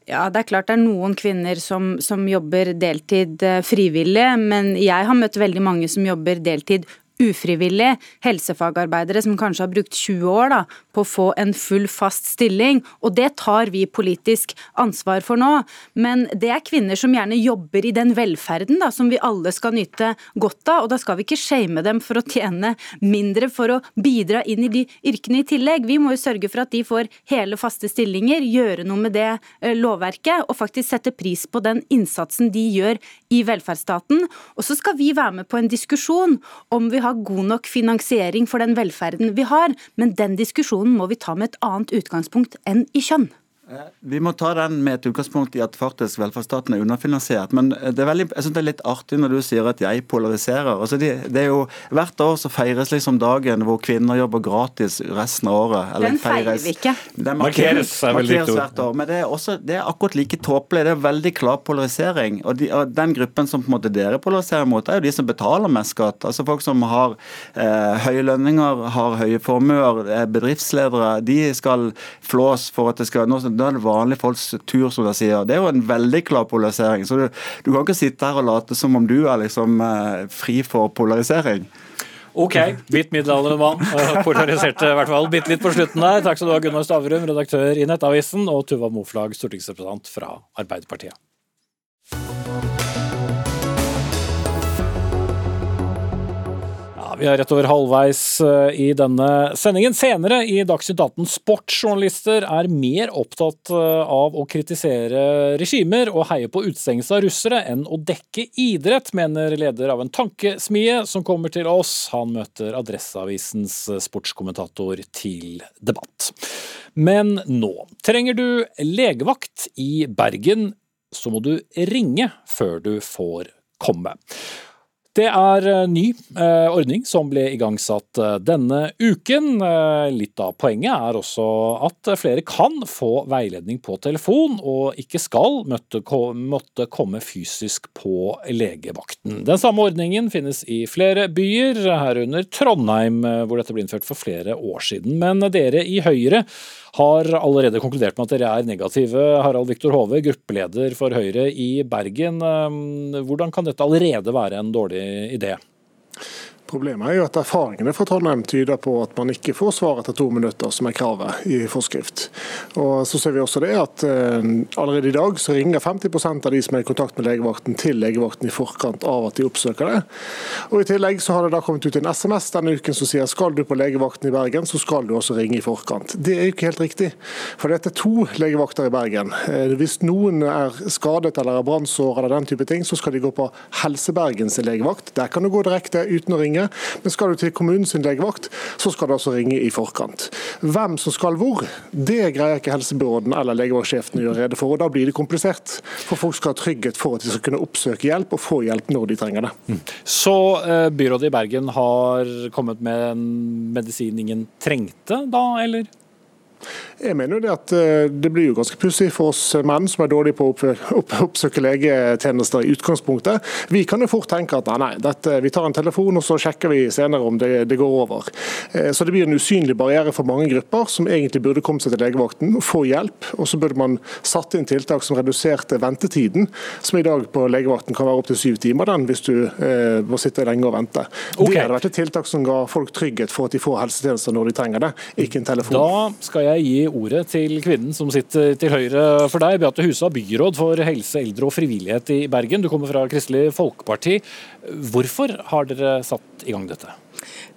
Ja, det er klart det er noen kvinner som, som, jobber deltid eh, frivillig, men jeg har møtt veldig mange som jobber deltid ufrivillig helsefagarbeidere som kanskje har brukt 20 år da, på å få en full, fast stilling. Og det tar vi politisk ansvar for nå. Men det er kvinner som gjerne jobber i den velferden da, som vi alle skal nyte godt av. Og da skal vi ikke shame dem for å tjene mindre for å bidra inn i de yrkene i tillegg. Vi må jo sørge for at de får hele, faste stillinger, gjøre noe med det eh, lovverket, og faktisk sette pris på den innsatsen de gjør i velferdsstaten. Og så skal vi være med på en diskusjon om vi har har god nok finansiering for den velferden vi har, men den diskusjonen må vi ta med et annet utgangspunkt enn i kjønn. Vi må ta den med et utgangspunkt i at faktisk velferdsstaten er underfinansiert. Men det er veldig, jeg synes det er litt artig når du sier at jeg polariserer. Altså det, det, er jo Hvert år så feires liksom dagen hvor kvinner jobber gratis resten av året. den feirer vi ikke. Den markeres, markeres hvert år. Men det er, også, det er akkurat like tåpelig. Det er veldig klar polarisering. Og, de, og, Den gruppen som på en måte dere polariserer mot, er jo de som betaler mest skatt. Altså Folk som har eh, høye lønninger, har høye formuer, er bedriftsledere. De skal flås for at det skal nå da det vanlige folks tur, som de sier. Det er jo en veldig klar polarisering. Så du, du kan ikke sitte her og late som om du er liksom eh, fri for polarisering. Ok, bitt middelaldrende mann. Polariserte i hvert fall bitte litt på slutten der. Takk skal du ha, Gunnar Stavrum, redaktør i Nettavisen, og Tuva Moflag, stortingsrepresentant fra Arbeiderpartiet. Vi er rett over halvveis eh, i denne sendingen. Senere i Dagsnytt 18 sportsjournalister er mer opptatt eh, av å kritisere regimer og heie på utestengelse av russere enn å dekke idrett, mener leder av en tankesmie som kommer til oss. Han møter Adresseavisens sportskommentator til debatt. Men nå trenger du legevakt i Bergen, så må du ringe før du får komme. Det er ny eh, ordning som ble igangsatt eh, denne uken. Eh, litt av poenget er også at flere kan få veiledning på telefon, og ikke skal måtte, komme fysisk på legevakten. Den samme ordningen finnes i flere byer, herunder Trondheim, hvor dette ble innført for flere år siden. Men dere i Høyre har allerede konkludert med at dere er negative. Harald Viktor Hove, gruppeleder for Høyre i Bergen. Hvordan kan dette allerede være en dårlig idé? Problemet er jo at erfaringene fra Trondheim tyder på at man ikke får svar etter to minutter, som er kravet i forskrift. Og Så ser vi også det at uh, allerede i dag så ringer 50% av de som er i kontakt med legevakten til legevakten i forkant av at de oppsøker det. Og I tillegg så har det da kommet ut en SMS denne uken som sier skal du på legevakten i Bergen, så skal du også ringe i forkant. Det er jo ikke helt riktig, for dette er to legevakter i Bergen. Uh, hvis noen er skadet eller har brannsår eller den type ting, så skal de gå på Helsebergens legevakt. Der kan du gå direkte uten å ringe ringe. Men skal du til kommunens legevakt, så skal du altså ringe i forkant. Hvem som skal hvor, det greier ikke helsebyråden eller legevaktsjefen å gjøre rede for. og Da blir det komplisert. For folk skal ha trygghet for at de skal kunne oppsøke hjelp og få hjelp når de trenger det. Mm. Så eh, byrådet i Bergen har kommet med en medisin ingen trengte da, eller? Jeg mener jo det at eh, det blir jo ganske pussig for oss menn som er dårlige på å oppsøke legetjenester i utgangspunktet. Vi kan jo fort tenke at nei, dette, vi tar en telefon og så sjekker vi senere om det, det, går over. Eh, så det blir en usynlig barriere for mange grupper som egentlig burde komme seg til legevakten, og få hjelp. Og så burde man satt inn tiltak som reduserte ventetiden, som i dag på legevakten kan være opptil syv timer, den, hvis du eh, må sitte lenge og vente. Okay. Det hadde vært et tiltak som ga folk trygghet for at de får helsetjenester når de trenger det, ikke en telefon. Da skal jeg gi ordet til kvinnen som sitter til høyre for deg. Beate Husa, byråd for helse, eldre og frivillighet i Bergen. Du kommer fra Kristelig Folkeparti. Hvorfor har dere satt i gang dette?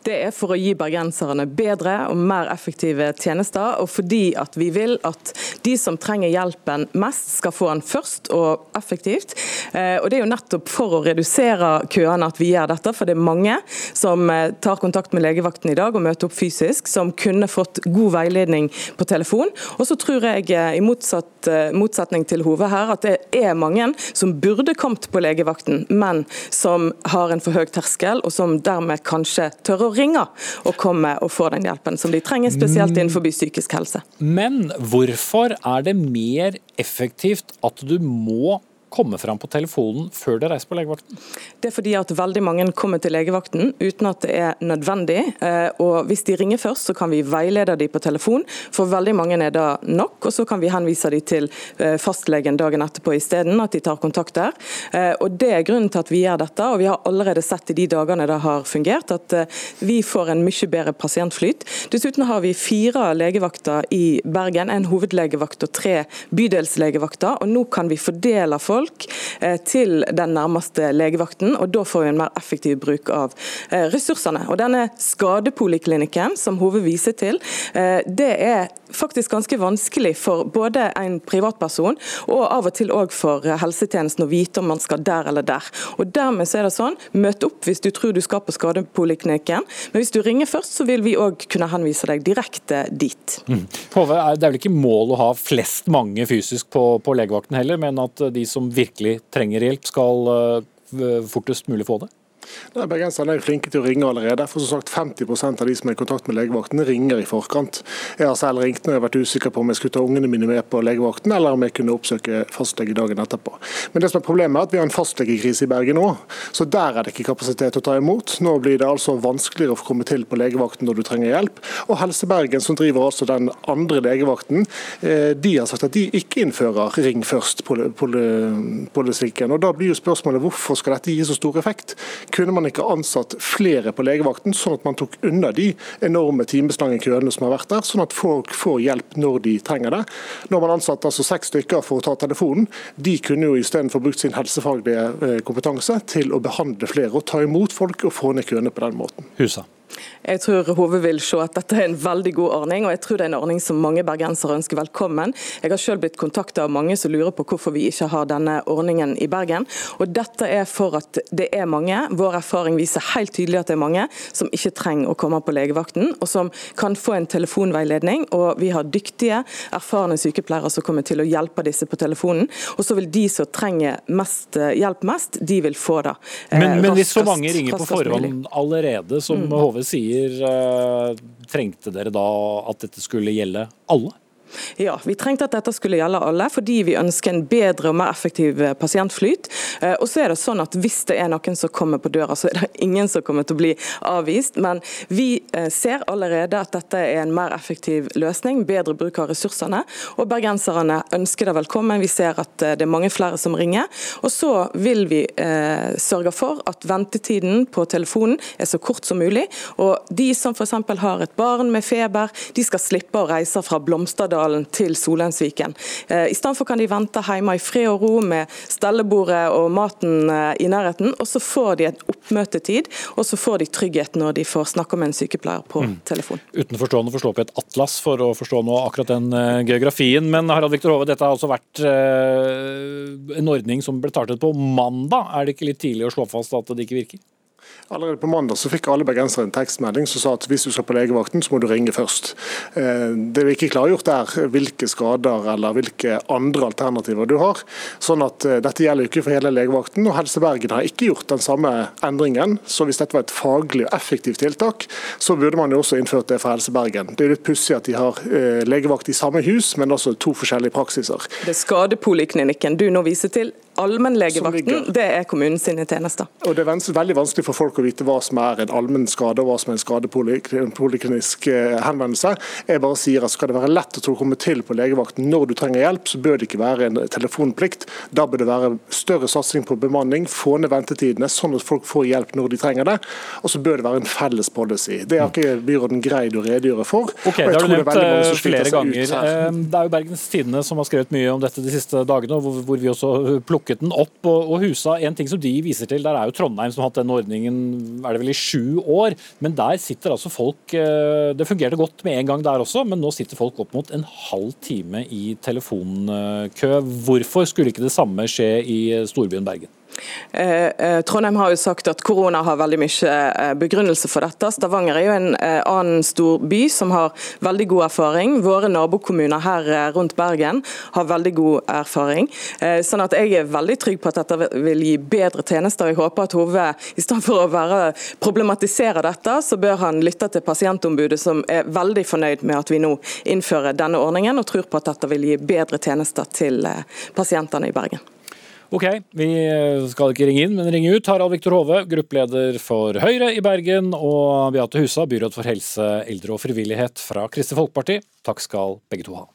Det er for å gi bergenserne bedre og mer effektive tjenester, og fordi at vi vil at de som trenger hjelpen mest, skal få den først og effektivt. Eh, og Det er jo nettopp for å redusere køene at vi gjør dette, for det er mange som eh, tar kontakt med legevakten i dag og møter opp fysisk, som kunne fått god veiledning på telefon. Og så tror jeg, eh, i motsatt, motsetning til Hove her, at det er mange som burde kommet på legevakten, men som har en for høy terskel, og som dermed kanskje tør å ringe og komme og få den hjelpen som de trenger, spesielt innenfor psykisk helse. Men hvorfor er det mer effektivt at du må komme fram på telefonen før de reiser på legevakten? Det er fordi at veldig mange kommer til legevakten uten at det er nødvendig. Eh, og Hvis de ringer først, så kan vi veilede dem på telefon. For veldig mange er det nok. og Så kan vi henvise dem til eh, fastlegen dagen etterpå isteden, at de tar kontakt der. Eh, og Det er grunnen til at vi gjør dette. og Vi har allerede sett i de dagene det har fungert, at vi får en mye bedre pasientflyt. Dessuten har vi fire legevakter i Bergen, en hovedlegevakt og tre bydelslegevakter. og Nå kan vi fordele folk folk eh, til den nærmeste legevakten, og da får vi en mer effektiv bruk av eh, ressursene. Og Denne skadepoliklinikken som Hove viser til, eh, det er faktisk ganske vanskelig for både en privatperson og av og til òg for helsetjenesten å vite om man skal der eller der. Og Dermed så er det sånn, møt opp hvis du tror du skal på skadepoliklinikken, men hvis du ringer først, så vil vi òg kunne henvise deg direkte dit. Mm. Hove, det er vel ikke mål å ha flest mange fysisk på, på legevakten heller, men at de som virkelig trenger hjelp, skal eh, fortest mulig få det? Nei, Bergenserne er flinke til å ringe allerede. for som sagt 50% av de som er i kontakt med legevakten, ringer i forkant. Jeg har selv ringt når jeg har vært usikker på om jeg skulle ta ungene mine med på legevakten, eller om jeg kunne oppsøke fastlege dagen etterpå. Men det som er problemet er at vi har en fastlegekrise i Bergen nå, så der er det ikke kapasitet å ta imot. Nå blir det altså vanskeligere å komme til på legevakten når du trenger hjelp. Og Helse Bergen, som driver altså den andre legevakten, eh, de har sagt at de ikke innfører ring først-politikken. Og Da blir jo spørsmålet hvorfor skal dette gi så stor effekt? Kunne man ikke ansatt flere på legevakten, sånn at man tok unna de enorme timeslange køene som har vært der, sånn at folk får hjelp når de trenger det. Når man ansatte altså seks stykker for å ta telefonen. De kunne jo istedenfor brukt sin helsefaglige eh, kompetanse til å behandle flere og ta imot folk og få ned køene på den måten. Husa. Jeg tror Hove vil se at dette er en veldig god ordning, og jeg tror det er en ordning som mange bergensere ønsker velkommen. Jeg har selv blitt kontakta av mange som lurer på hvorfor vi ikke har denne ordningen i Bergen. Og Dette er for at det er mange. Vår erfaring viser helt tydelig at det er mange som ikke trenger å komme på legevakten, og som kan få en telefonveiledning. Og vi har dyktige, erfarne sykepleiere som kommer til å hjelpe disse på telefonen. Og så vil de som trenger mest eh, hjelp mest, de vil få det. Men, men raskest, hvis så mange ringer på forhånd allerede, som mm. Hove sier, eh, trengte dere da at dette skulle gjelde alle? Ja, vi trengte at dette skulle gjelde alle, fordi vi ønsker en bedre og mer effektiv eh, pasientflyt. Eh, og så er det sånn at Hvis det er noen som kommer på døra, så er det ingen som kommer til å bli avvist. Men vi eh, ser allerede at dette er en mer effektiv løsning, bedre bruk av ressursene. Og bergenserne ønsker det velkommen. Vi ser at det er mange flere som ringer. Og så vil vi sørge for at ventetiden på telefonen er så kort som mulig. Og de som f.eks. har et barn med feber, de skal slippe å reise fra Blomsterdal Groruddalen til Solheimsviken. Eh, I stedet for kan de vente hjemme i fred og ro med stellebordet og maten eh, i nærheten, og så får de et oppmøtetid, og så får de trygghet når de får snakke med en sykepleier på mm. telefon. Utenforstående får slå opp i et atlas for å forstå nå akkurat den uh, geografien. Men Harald Viktor Hove, dette har altså vært en ordning som ble startet på mandag. Er det ikke litt tidlig å slå fast at det ikke virker? Allerede på mandag så fikk alle bergensere en tekstmelding som sa at hvis du skal på legevakten, så må du ringe først. Eh, det vi ikke klargjort er hvilke skader eller hvilke andre alternativer du har. Sånn at eh, Dette gjelder ikke for hele legevakten, og Helse Bergen har ikke gjort den samme endringen. Så hvis dette var et faglig og effektivt tiltak, så burde man jo også innført det for Helse Bergen. Det er litt pussig at de har eh, legevakt i samme hus, men også to forskjellige praksiser. Det er skadepoliklinikken du nå viser til. Allmennlegevakten det er kommunens tjenester. Og Det er veldig vanskelig for folk å vite hva som er en allmennskade og hva som er en skadepoliklinisk eh, henvendelse. Jeg bare sier at Skal det være lett å komme til på legevakten når du trenger hjelp, så bør det ikke være en telefonplikt. Da bør det være større satsing på bemanning, få ned ventetidene, sånn at folk får hjelp når de trenger det. Og så bør det være en felles policy. Det har ikke byråden greid å redegjøre for. Okay, Det har du nevnt eh, flere ganger. Eh, det er jo Bergens Tidende som har skrevet mye om dette de siste dagene, hvor vi også plukker plukket den opp og, og husa. En ting som de viser til, der er jo Trondheim som har hatt den ordningen er det vel i sju år. Men der sitter altså folk eh, Det fungerte godt med en gang der også, men nå sitter folk opp mot en halv time i telefonkø. Hvorfor skulle ikke det samme skje i storbyen Bergen? Eh, eh, Trondheim har jo sagt at korona har veldig mye eh, begrunnelse for dette. Stavanger er jo en annen stor by som har veldig god erfaring. Våre nabokommuner her rundt Bergen har veldig god erfaring. Sånn at Jeg er veldig trygg på at dette vil gi bedre tjenester. Jeg håper at Hove, i stedet for å være, problematisere dette, så bør han lytte til pasientombudet, som er veldig fornøyd med at vi nå innfører denne ordningen, og tror på at dette vil gi bedre tjenester til pasientene i Bergen. Ok, vi skal ikke ringe inn, men ringe ut. Harald Viktor Hove, gruppeleder for Høyre i Bergen, og Beate Husa, byråd for helse, eldre og frivillighet fra Kristelig Folkeparti. Takk skal begge to ha.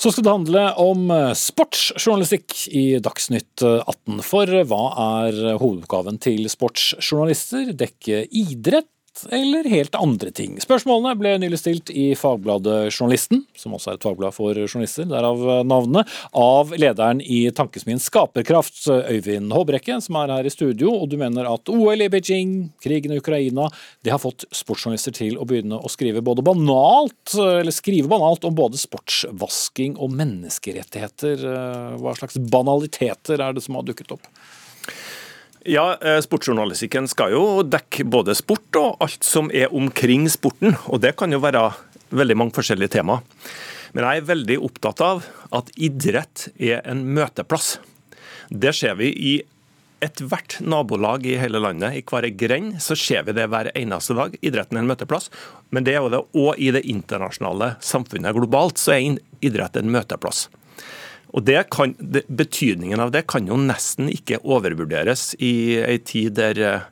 Så skal det handle om sportsjournalistikk i Dagsnytt 18. For hva er hovedoppgaven til sportsjournalister? Dekke idrett? Eller helt andre ting? Spørsmålene ble nylig stilt i Fagbladet Journalisten, som også er et fagblad for journalister, derav navnet, av lederen i Tankesmien Skaperkraft, Øyvind Håbrekke, som er her i studio. Og du mener at OL i Beijing, krigen i Ukraina, det har fått sportsjournalister til å begynne å skrive både banalt, eller skrive banalt om både sportsvasking og menneskerettigheter. Hva slags banaliteter er det som har dukket opp? Ja, eh, Sportsjournalistikken skal jo dekke både sport og alt som er omkring sporten. og Det kan jo være veldig mange forskjellige tema. Men jeg er veldig opptatt av at idrett er en møteplass. Det ser vi i ethvert nabolag i hele landet. I hver grend så ser vi det hver eneste dag. Idretten er en møteplass. Men det er jo det òg i det internasjonale samfunnet globalt, så er idrett en møteplass. Og det kan, det, Betydningen av det kan jo nesten ikke overvurderes i ei tid der eh,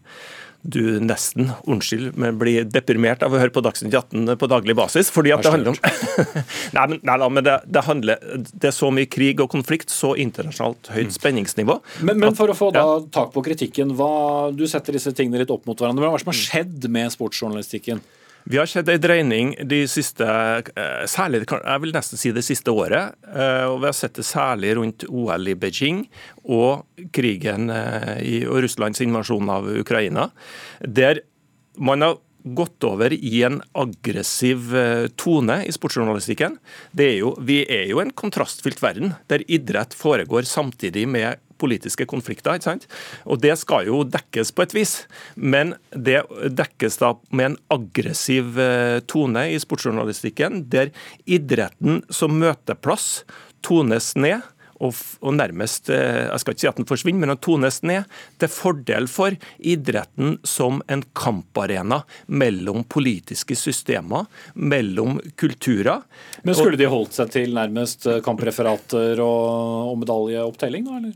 du nesten unnskyld, men blir deprimert av å høre på Dagsnytt 18 på daglig basis. fordi at det handler om Nei, men, nei, men det, det, handler, det, er så mye krig og konflikt, så internasjonalt høyt mm. spenningsnivå. Men, men for å få da tak på kritikken, hva, du setter disse tingene litt opp mot hverandre. Hva er det som har skjedd med sportsjournalistikken? Vi har sett en dreining de siste, eh, særlig jeg vil nesten si det siste året. Eh, og Vi har sett det særlig rundt OL i Beijing og krigen eh, i, og Russlands invasjon av Ukraina. Der man har gått over i en aggressiv tone i sportsjournalistikken. Er jo, vi er jo en kontrastfylt verden, der idrett foregår samtidig med politiske konflikter. ikke sant? Og Det skal jo dekkes på et vis, men det dekkes da med en aggressiv eh, tone i sportsjournalistikken, der idretten som møteplass tones ned og, og, nærmest eh, Jeg skal ikke si at den forsvinner, men den tones ned til fordel for idretten som en kamparena mellom politiske systemer, mellom kulturer. Men skulle de holdt seg til nærmest eh, kampreferater og, og medaljeopptelling, da, eller?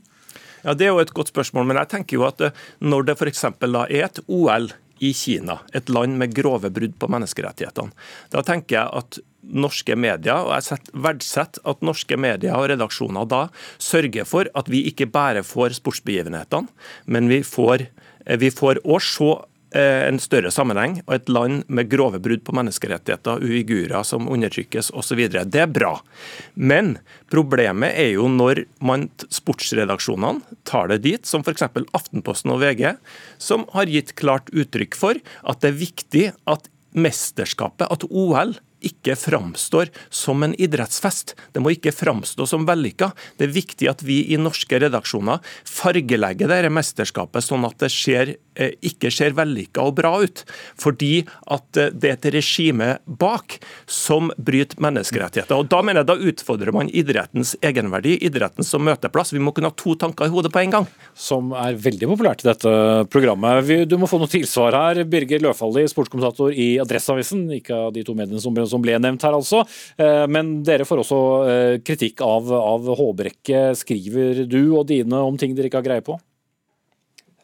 Ja, Det er jo et godt spørsmål, men jeg tenker jo at eh, når det f.eks. er et OL i Kina, et land med grove brudd på menneskerettighetene, da tenker jeg at norske medier, og jeg verdsetter at norske medier og redaksjoner da sørger for at vi ikke bare får sportsbegivenhetene, men vi får eh, vi får også se en større sammenheng og et land med grove brudd på menneskerettigheter, uigurer som undertrykkes osv. Det er bra. Men problemet er jo når man, sportsredaksjonene tar det dit, som f.eks. Aftenposten og VG, som har gitt klart uttrykk for at det er viktig at mesterskapet, at OL, ikke framstår som en idrettsfest. Det må ikke framstå som vellykka. Det er viktig at vi i norske redaksjoner fargelegger dette mesterskapet sånn at det ser, eh, ikke ser vellykka og bra ut. Fordi at eh, det er et regime bak som bryter menneskerettigheter. Og Da mener jeg da utfordrer man idrettens egenverdi, idretten som møteplass. Vi må kunne ha to tanker i hodet på en gang. Som er veldig populært i dette programmet. Du må få noe tilsvar her. Birger Løfaldli, sportskommentator i Adresseavisen, ikke av de to mediene som ble som ble nevnt her, altså. Eh, men dere får også eh, kritikk av, av Håbrekke. Skriver du og dine om ting dere ikke har greie på?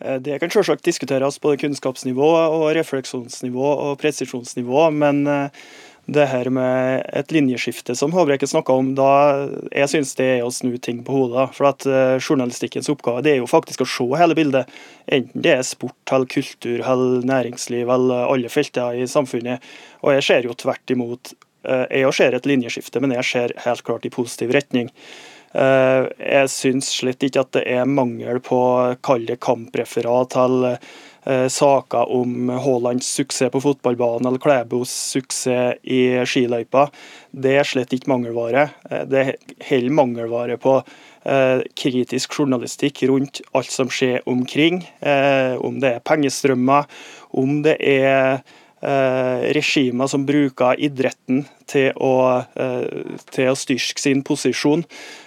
Eh, det kan selvsagt diskuteres på kunnskapsnivå, og refleksjonsnivå og presisjonsnivå, men det her med et linjeskifte som Håbrekke snakka om, da jeg synes det er å snu ting på hodet. For at uh, Journalistikkens oppgave det er jo faktisk å se hele bildet. Enten det er sport, eller kultur, eller næringsliv eller alle felter i samfunnet. Og jeg ser jo tvert imot. Uh, jeg ser et linjeskifte, men jeg ser helt klart i positiv retning. Jeg syns slett ikke at det er mangel på kall kampreferat eller eh, saker om Haalands suksess på fotballbanen eller Klæbos suksess i skiløypa. Det er slett ikke mangelvare. Eh, det er heller mangelvare på eh, kritisk journalistikk rundt alt som skjer omkring. Eh, om det er pengestrømmer, om det er eh, regimer som bruker idretten til å, eh, til å styrke sin posisjon.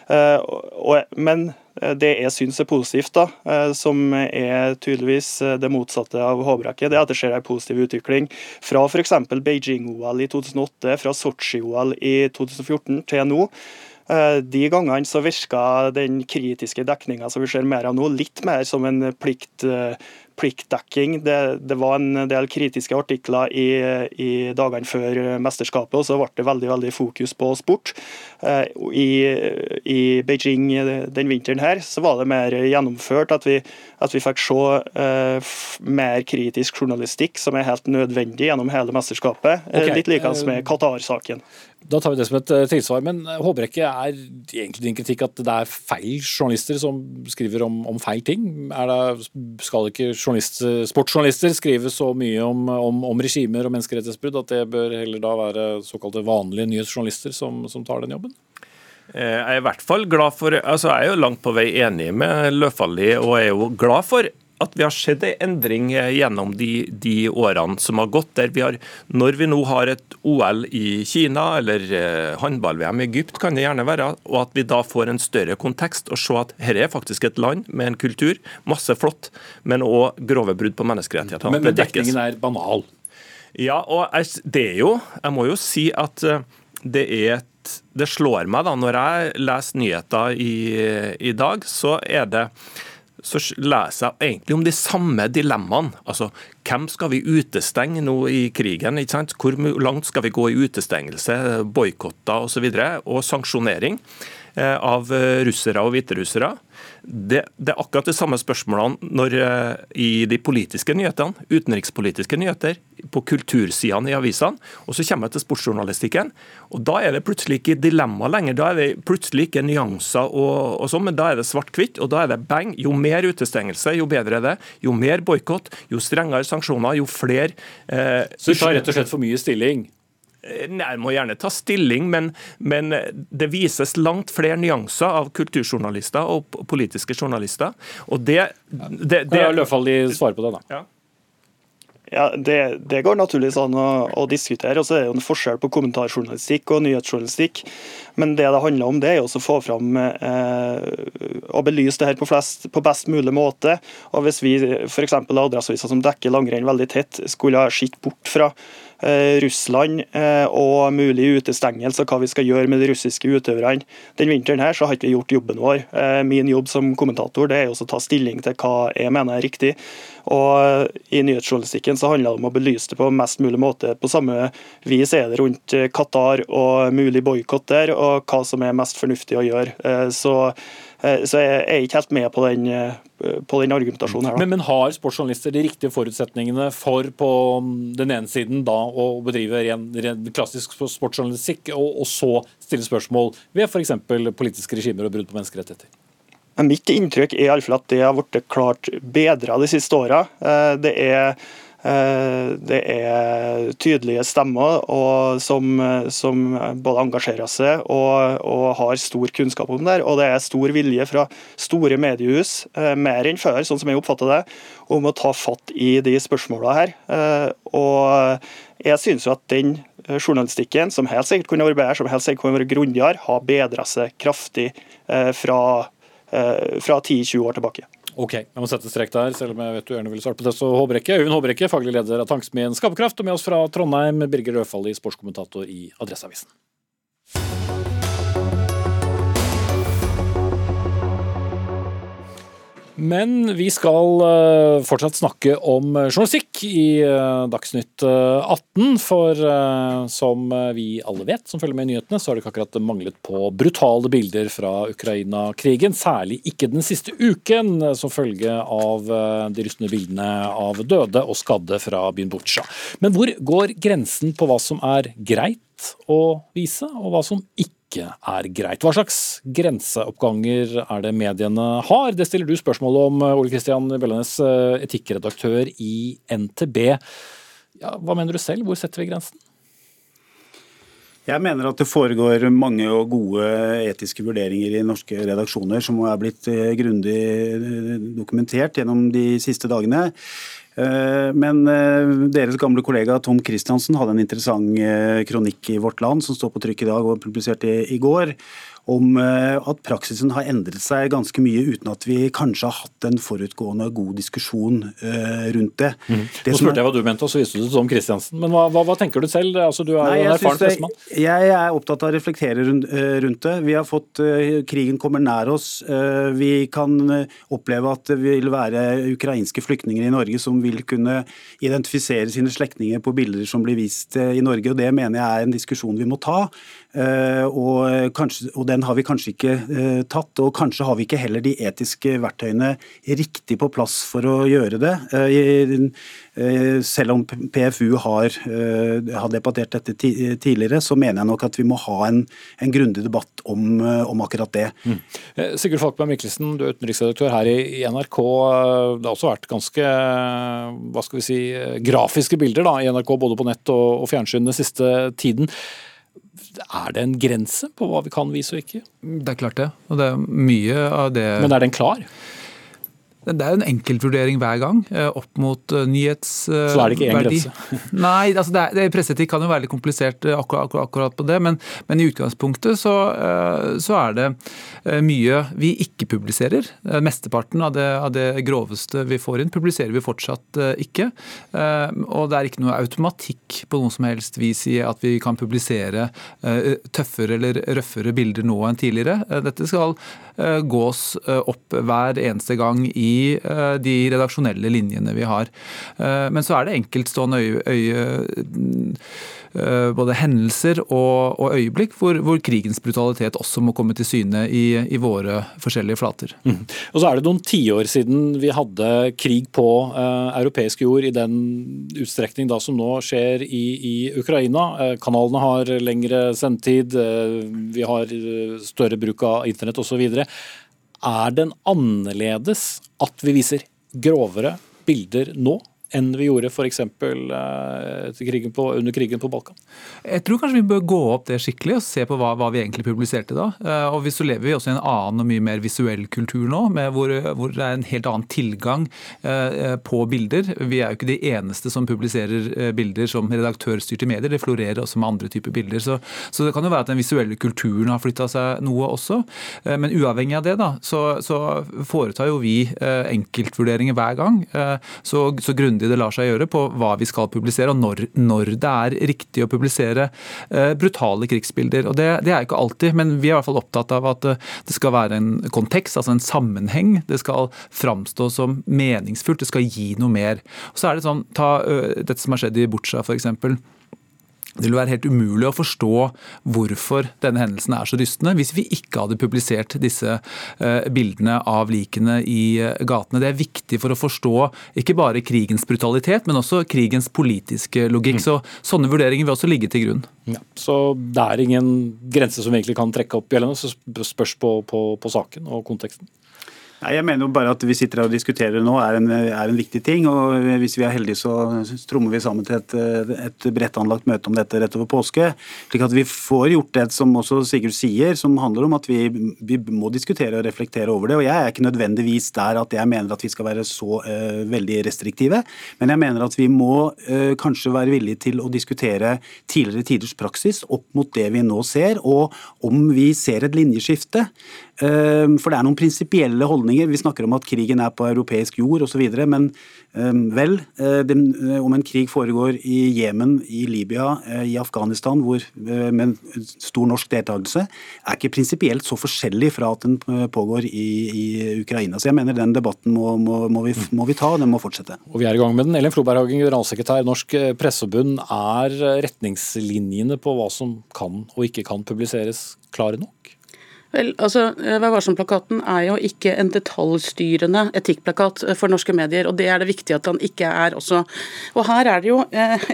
Men Eh, det jeg syns er positivt, da, eh, som er tydeligvis eh, det motsatte av Håbrekke, det er at det skjer en positiv utvikling. Fra f.eks. Beijing-OL i 2008, fra Sotsji-OL i 2014 til nå. De gangene så virka den kritiske dekninga som vi ser mer av nå, litt mer som en plikt, pliktdekking. Det, det, var en del kritiske artikler i, i dagene før mesterskapet, og så ble det veldig veldig fokus på sport. Eh, I, i Beijing den vinteren her så var det mer gjennomført at vi, at vi fikk se uh, mer kritisk journalistikk, som er helt nødvendig gjennom hele mesterskapet. Okay. Litt likende med Qatar-saken. Da tar vi det som et tilsvar. Men Håbrekke, er egentlig din kritikk at det er feil journalister som skriver om, om feil ting? Det, skal ikke sportsjournalister skrive så mye om, om, om regimer og menneskerettighetsbrudd at det bør heller da være såkalte vanlige nyhetsjournalister som, som tar den jobben? Eh, jeg er i hvert fall glad for, altså jeg er jo langt på vei enig med Løfaldli, og er jo glad for at vi har sett en endring eh, gjennom de, de, årene som har gått. der vi har, Når vi nå har et OL i Kina eller eh, håndball-VM i Egypt, kan det gjerne være, og at vi da får en større kontekst og se at dette er faktisk et land med en kultur, masse flott, men òg grove brudd på menneskerettighetene. Men, men dekningen er banal? Ja, og det er jo Jeg må jo si at eh, det er et det slår meg da, når jeg leser nyheter i, i dag, så er det så leser jeg egentlig om de samme dilemmaene. Altså, hvem skal vi utestenge nå i krigen? ikke sant? Hvor langt skal vi gå i utestengelse, boikotter osv. Og, så og sanksjonering av eh, russere og hviterussere? Det, det, er akkurat de samme spørsmålene når, eh, i de politiske nyhetene, utenrikspolitiske nyheter, på kultursidene i avisene. Og så kommer jeg til sportsjournalistikken. og Da er det plutselig ikke dilemma lenger. Da er det plutselig ikke nyanser, og, og sånn, men da er det svart-hvitt. Og da er det bang. Jo mer utestengelse, jo bedre er det. Jo mer boikott, jo strengere sanksjoner, jo flere eh, Så du tar rett og slett for mye stilling? Eh, nei, Jeg må gjerne ta stilling, men, men, det vises langt flere nyanser av kulturjournalister og politiske journalister. Og det, det, det Kan Løfaldli svare på det, da? Ja. Ja, det, det, går naturligvis an å, å, diskutere. og så er det jo en forskjell på kommentarjournalistikk og nyhetsjournalistikk. Men det det handler om, det er jo å få fram eh, og belyse det her på, flest, på, best mulig måte. Og Hvis vi f.eks. Adresseaviser som dekker langrenn veldig tett, skulle ha sett bort fra Eh, Russland eh, og mulig utestengelse og hva vi skal gjøre med de russiske utøverne. Den vinteren her så har ikke vi gjort jobben vår. Eh, min jobb som kommentator det er å ta stilling til hva jeg mener er riktig. Og I nyhetsjournalistikken så handler det om å belyse det på mest mulig måte. På samme vis er det rundt Qatar og mulig boikott der, og hva som er mest fornuftig å gjøre. Så Eh, så jeg er ikke helt med på den, eh, på den argumentasjonen her. Men, men, har sportsjournalister de riktige forutsetningene for på den ene siden da å bedrive ren, ren klassisk sportsjournalistikk, og, og så stille spørsmål ved f.eks. politiske regimer og brudd på menneskerettigheter? Mitt inntrykk er i alle fall at det har blitt klart bedra de siste åra. Eh, det er Eh, det er tydelige stemmer som, som, både engasjerer seg og, og, har stor kunnskap om det. Og det er stor vilje fra store mediehus, eh, mer enn før, sånn som jeg oppfatter det, om å ta fatt i de spørsmålene her. Eh, og jeg synes jo at den journalistikken, som helt sikkert kunne vært bedre, som helt sikkert kunne vært grundigere, har bedra seg kraftig fra, fra 10-20 år tilbake. Ok, jeg må sette strek der, selv om jeg vet du gjerne vil svare på det. Så Håbrekke, Øyvind Håbrekke, faglig leder av Tankesmien Skaperkraft, og med oss fra Trondheim, Birger Rødfalli, sportskommentator i Adresseavisen. Men vi skal eh, fortsatt snakke om journalistikk i eh, Dagsnytt 18. For som vi alle vet som følger med i nyhetene, så har det ikke akkurat manglet på brutale bilder fra Ukraina-krigen. Særlig ikke den siste uken, som følge av de rystende bildene av døde og skadde fra byen Butsja. Men hvor går grensen på hva som er greit å vise, og hva som ikke ikke er greit. Hva slags grenseoppganger er det mediene har? Det stiller du spørsmål om, Ole Kristian Bellenes, eh, etikkredaktør i NTB. Ja, hva mener du selv, hvor setter vi grensen? Jeg mener at det foregår mange og gode etiske vurderinger i norske redaksjoner som er blitt eh, grundig eh, dokumentert gjennom de siste dagene. Eh, men eh, deres gamle kollega Tom Christiansen hadde en interessant eh, kronikk i Vårt Land som står på trykk i dag og publisert i går, om eh, at praksisen har endret seg ganske mye uten at vi kanskje har hatt en forutgående god diskusjon eh, rundt det. Mm. det Nå spurte jeg hva du mente, og så viste du det som Kristiansen. Men hva, hva, hva, tenker du selv? Altså, du er Nei, en erfaren pressemann. Jeg er opptatt av å reflektere eh, rundt det. Vi har fått Krigen kommer nær oss. Vi kan oppleve at det vil være ukrainske flyktninger i Norge som vil kunne identifisere sine slektninger på bilder som blir vist i Norge. og Det mener jeg er en diskusjon vi må ta. Og, kanskje, og den har vi kanskje ikke eh, tatt. Og kanskje har vi ikke heller de etiske verktøyene riktig på plass for å gjøre det. Eh, eh, selv om PFU har, eh, har debattert dette tidligere, så mener jeg nok at vi må ha en, en grundig debatt om, eh, om, akkurat det. Mm. Eh, Sigurd Falkberg Mikkelsen, du er utenriksredaktør her i, NRK. Det har også vært ganske hva skal vi si, grafiske bilder da, i NRK, både på nett og, og fjernsyn den siste tiden. Er det en grense på hva vi kan vise og ikke? Det er klart det. Og det er mye av det Men er den klar? Det er jo en enkeltvurdering hver gang, eh, opp mot eh, nyhetsverdi. Så er det ikke én grense? Nei, altså det, er, presseetikk kan jo være litt komplisert eh, akkurat, akkurat, akkurat på det, men, men, i utgangspunktet så, så, er det mye vi ikke publiserer. Mesteparten av det, av det, groveste vi får inn, publiserer vi fortsatt ikke. Og det er ikke noe automatikk på noe som helst vis i at vi kan publisere tøffere eller røffere bilder nå enn tidligere. Dette skal gås opp hver eneste gang i Eh, de redaksjonelle linjene vi har. Eh, men så er det enkeltstående øye, øye eh, både hendelser og, og øyeblikk hvor, hvor, krigens brutalitet også må komme til syne i, i våre forskjellige flater. Mm. Og så er det noen tiår siden vi hadde krig på eh, europeisk jord i den utstrekning da som nå skjer i, i Ukraina. Eh, kanalene har lengre sendetid, eh, vi har større bruk av internett osv. Er den annerledes at vi viser grovere bilder nå enn vi gjorde f.eks. Eh, under krigen på Balkan? Jeg tror kanskje vi bør gå opp det skikkelig og se på hva, hva vi egentlig publiserte da. Og vi, Så lever vi også i en annen og mye mer visuell kultur nå, hvor, hvor, det er en helt annen tilgang eh, på bilder. Vi er jo ikke de eneste som publiserer eh, bilder som redaktørstyrte medier. Det florerer også med andre typer bilder. Så, så, det kan jo være at den visuelle kulturen har flytta seg noe også. Eh, men uavhengig av det, da, så, så foretar jo vi eh, enkeltvurderinger hver gang. så, så grundig det lar seg gjøre på hva vi skal publisere, og når, når det er riktig å publisere eh, brutale krigsbilder. Og det, det, er ikke alltid, men vi er i hvert fall opptatt av at eh, det skal være en kontekst, altså en sammenheng. Det skal framstå som meningsfullt, det skal gi noe mer. Og så er det sånn, Ta uh, dette som har skjedd i Butsja f.eks. Det ville være helt umulig å forstå hvorfor denne hendelsen er så rystende, hvis vi ikke hadde publisert disse eh, bildene av likene i eh, gatene. Det er viktig for å forstå ikke bare krigens brutalitet, men også krigens politiske logikk. Mm. Så Sånne vurderinger vil også ligge til grunn. Ja, så det er ingen grense som egentlig kan trekke opp gjeldende, så spørs på, på, på saken og konteksten? Nei, jeg mener jo bare at vi sitter her og diskuterer nå er en, er en viktig ting. og Hvis vi er heldige, så trommer vi sammen til et, et bredt anlagt møte om dette rett over påske. slik at vi får gjort det som også Sigurd sier, som handler om at vi, vi må diskutere og reflektere over det. og Jeg er ikke nødvendigvis der at jeg mener at vi skal være så uh, veldig restriktive, men jeg mener at vi må uh, kanskje være villige til å diskutere tidligere tiders praksis opp mot det vi nå ser, og om vi ser et linjeskifte For det er noen prinsipielle holdninger. Vi snakker om at krigen er på europeisk jord osv. Men vel, om en krig foregår i Jemen, i Libya, i Afghanistan, hvor, med stor norsk deltakelse, er ikke prinsipielt så forskjellig fra at den pågår i, i Ukraina. Så jeg mener den debatten må, må, må, vi, må vi ta, den må fortsette. Og vi er i gang med den. Ellen Floberghagen, generalsekretær Norsk Presseforbund. Er retningslinjene på hva som kan og ikke kan publiseres klare nok? Vel, altså, eh, Vær varsom-plakaten er jo ikke en detaljstyrende etikkplakat eh, for norske medier, og det er det viktig at han ikke er også. Og Her er det jo eh,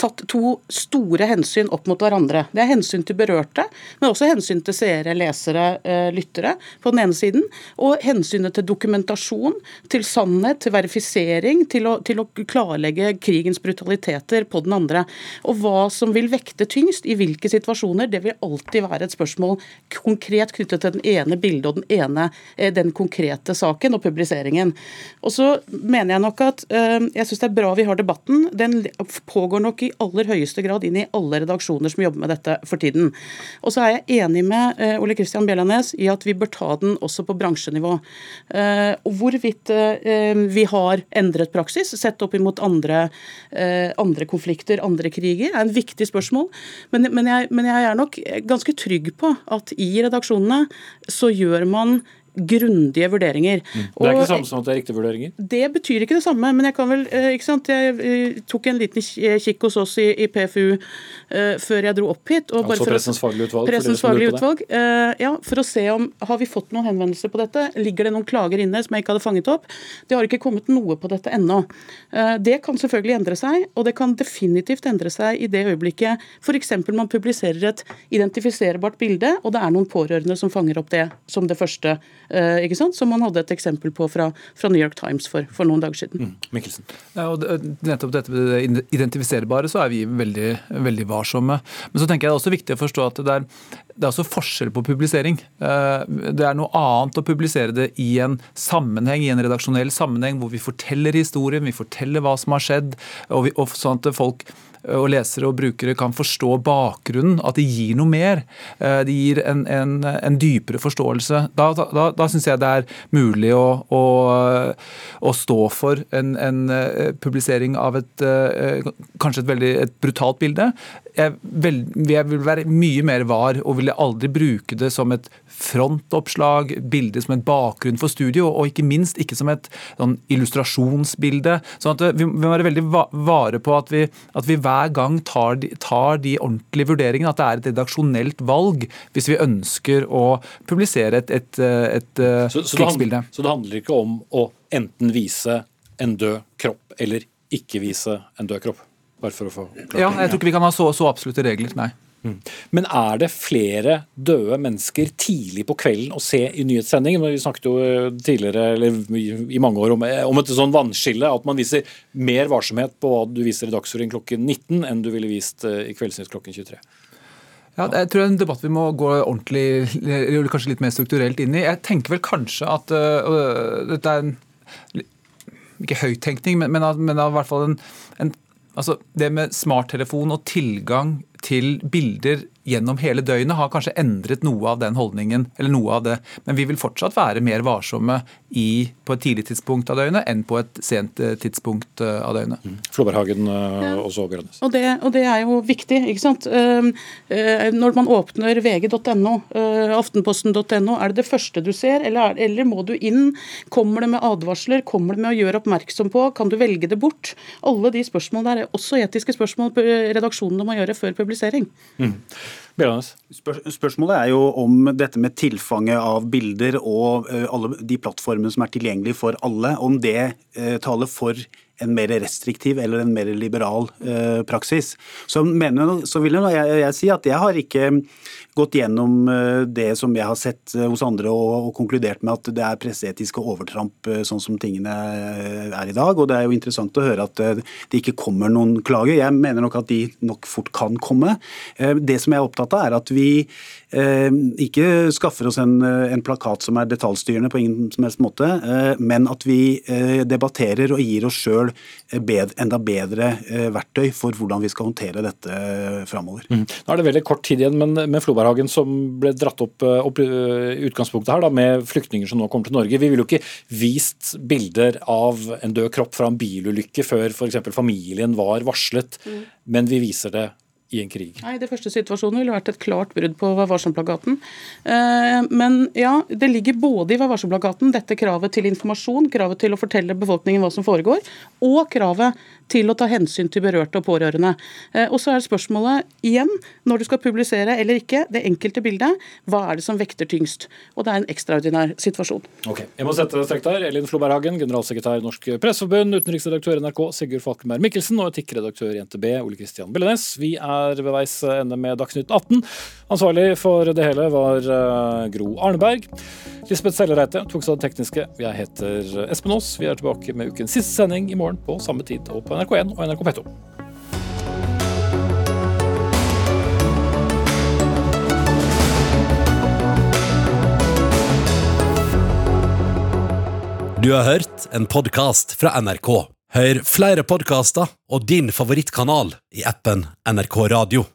satt to store hensyn opp mot hverandre. Det er hensyn til berørte, men også hensyn til seere, lesere, eh, lyttere på den ene siden. Og hensynet til dokumentasjon, til sannhet, til verifisering, til å, til å klarlegge krigens brutaliteter på den andre. Og hva som vil vekte tyngst i hvilke situasjoner, det vil alltid være et spørsmål konkret knyttet til den ene bildet og den ene eh, den konkrete saken og publiseringen. Og så mener jeg nok at eh, jeg syns det er bra vi har debatten. Den pågår nok i aller høyeste grad inn i alle redaksjoner som jobber med dette for tiden. Og så er jeg enig med eh, Ole Kristian Bjellanes i at vi bør ta den også på bransjenivå. Og hvorvidt vi har endret praksis sett opp imot andre, andre konflikter, andre kriger, er en viktig spørsmål. Men, men, jeg, men jeg er nok ganske trygg på at i redaksjonen organisasjonene, så gjør man grundige vurderinger. Mm. Det er ikke det samme som at det er riktige vurderinger? Det betyr ikke det samme. Men jeg kan vel, eh, ikke sant, jeg eh, tok en liten kikk hos oss i, i PFU uh, før jeg dro opp hit. Og altså Pressens faglige utvalg? Pressens faglige utvalg, uh, ja, For å se om har vi fått noen henvendelser på dette. Ligger det noen klager inne som jeg ikke hadde fanget opp? Det har ikke kommet noe på dette ennå. Uh, det kan selvfølgelig endre seg, og det kan definitivt endre seg i det øyeblikket f.eks. man publiserer et identifiserbart bilde, og det er noen pårørende som fanger opp det som det første ikke sant? som man hadde et eksempel på fra, fra New York Times for, for noen dager siden. Mm. Ja, og nettopp dette med det identifiserbare så er vi veldig, veldig varsomme. Men så tenker jeg det er også viktig å forstå at det er, det er også forskjell på publisering. Eh, det er noe annet å publisere det i en sammenheng, i en redaksjonell sammenheng, hvor vi forteller historien, vi forteller hva som har skjedd, og, vi, og sånn at folk og lesere og brukere kan forstå bakgrunnen, at det gir noe mer. Eh, det gir en, en, en dypere forståelse. Da, da, da syns jeg det er mulig å, å, å stå for en, en, eh, publisering av et eh, kanskje et veldig et brutalt bilde. Jeg, vel, jeg vil være mye mer var og ville aldri bruke det som et frontoppslag, bilde som en bakgrunn for studio, og ikke minst ikke som et sånn illustrasjonsbilde. sånn at Vi må være veldig vare på at vi, at vi hver gang tar de, tar de, ordentlige vurderingene. At det er et redaksjonelt valg hvis vi ønsker å publisere et, et, et, et så, så krigsbilde. Det så det handler ikke om å enten vise en død kropp eller ikke vise en død kropp? Bare for å få Ja, jeg tror ikke vi kan ha så, så absolutte regler, nei. Mm. Men er det flere døde mennesker tidlig på kvelden å se i nyhetssendingen? Vi snakket jo eh, tidligere, eller i mange år om, eh, om et sånn vannskille. At man viser mer varsomhet på hva du viser i Dagsrevyen klokken 19 enn du ville vist eh, i Kveldsnytt klokken 23. Ja, jeg tror det er en debatt vi må gå ordentlig, kanskje litt mer strukturelt inn i. Jeg tenker vel kanskje at øh, dette er en ikke høyttenkning, men, men, men i hvert fall en, en altså Det med smarttelefon og tilgang til bilder gjennom hele døgnet har kanskje endret noe av den holdningen. eller noe av det, Men vi vil fortsatt være mer varsomme i, på et tidlig tidspunkt av døgnet enn på et sent eh, tidspunkt eh, av døgnet. Mm. Floberhagen eh, ja. også Grønnes. Og det, og det, er jo viktig. ikke sant? Når man åpner vg.no, aftenposten.no, er det det første du ser, eller, er, eller må du inn? Kommer det med advarsler? Kommer det med å gjøre oppmerksom på? Kan du velge det bort? Alle de spørsmålene der er også etiske spørsmål redaksjonene må gjøre før publisering. Mm. Spør spørsmålet er jo om dette med tilfanget av bilder og uh, alle de plattformene som er tilgjengelige for alle, om det uh, taler for en mer restriktiv eller en mer liberal eh, praksis. Så, mener, så vil jeg, jeg, jeg, si at jeg har ikke gått gjennom eh, det som jeg har sett eh, hos andre og, og konkludert med at det er presseetiske overtramp eh, sånn som tingene er i dag. Og det er jo interessant å høre at det ikke kommer noen klager. Jeg mener nok at de nok fort kan komme. Det som jeg er opptatt av, er at vi eh, ikke skaffer oss en, en, plakat som er detaljstyrende på ingen som helst måte, eh, men at vi eh, debatterer og gir oss sjøl bed, enda bedre eh, verktøy for hvordan vi skal håndtere dette framover. Mm. Nå er det veldig kort tid igjen, men med Floberhagen som ble dratt opp, opp i utgangspunktet her, da, med flyktninger som nå kommer til Norge. Vi ville jo ikke vist bilder av en død kropp fra en bilulykke før f.eks. familien var varslet, mm. men vi viser det i en krig? Nei, Det første situasjonen ville vært et klart brudd på Vær varsom-plakaten. Eh, men ja, det ligger både i Vær varsom-plakaten dette kravet til informasjon, kravet til å fortelle befolkningen hva som foregår, og kravet til å ta hensyn til berørte og pårørende. Eh, og så er spørsmålet igjen, når du skal publisere eller ikke, det enkelte bildet, hva er det som vekter tyngst? Og det er en ekstraordinær situasjon. Ok, Jeg må sette strekk der. Elin Floberghagen, generalsekretær i Norsk Presseforbund, utenriksredaktør i NRK Sigurd Falkenberg Mikkelsen og etikkredaktør i NTB Ole Kristian Billenes. Vi er ved veis ende med Dagsnytt 18. Ansvarlig for det hele var eh, Gro Arneberg. Lisbeth Sellereite tok seg av det tekniske. Jeg heter Espen Aas. Vi er tilbake med ukens siste sending i morgen på samme tid og på NRK1 og NRK P2. Du har hørt en podkast fra NRK. Hør flere podkaster og din favorittkanal i appen NRK Radio.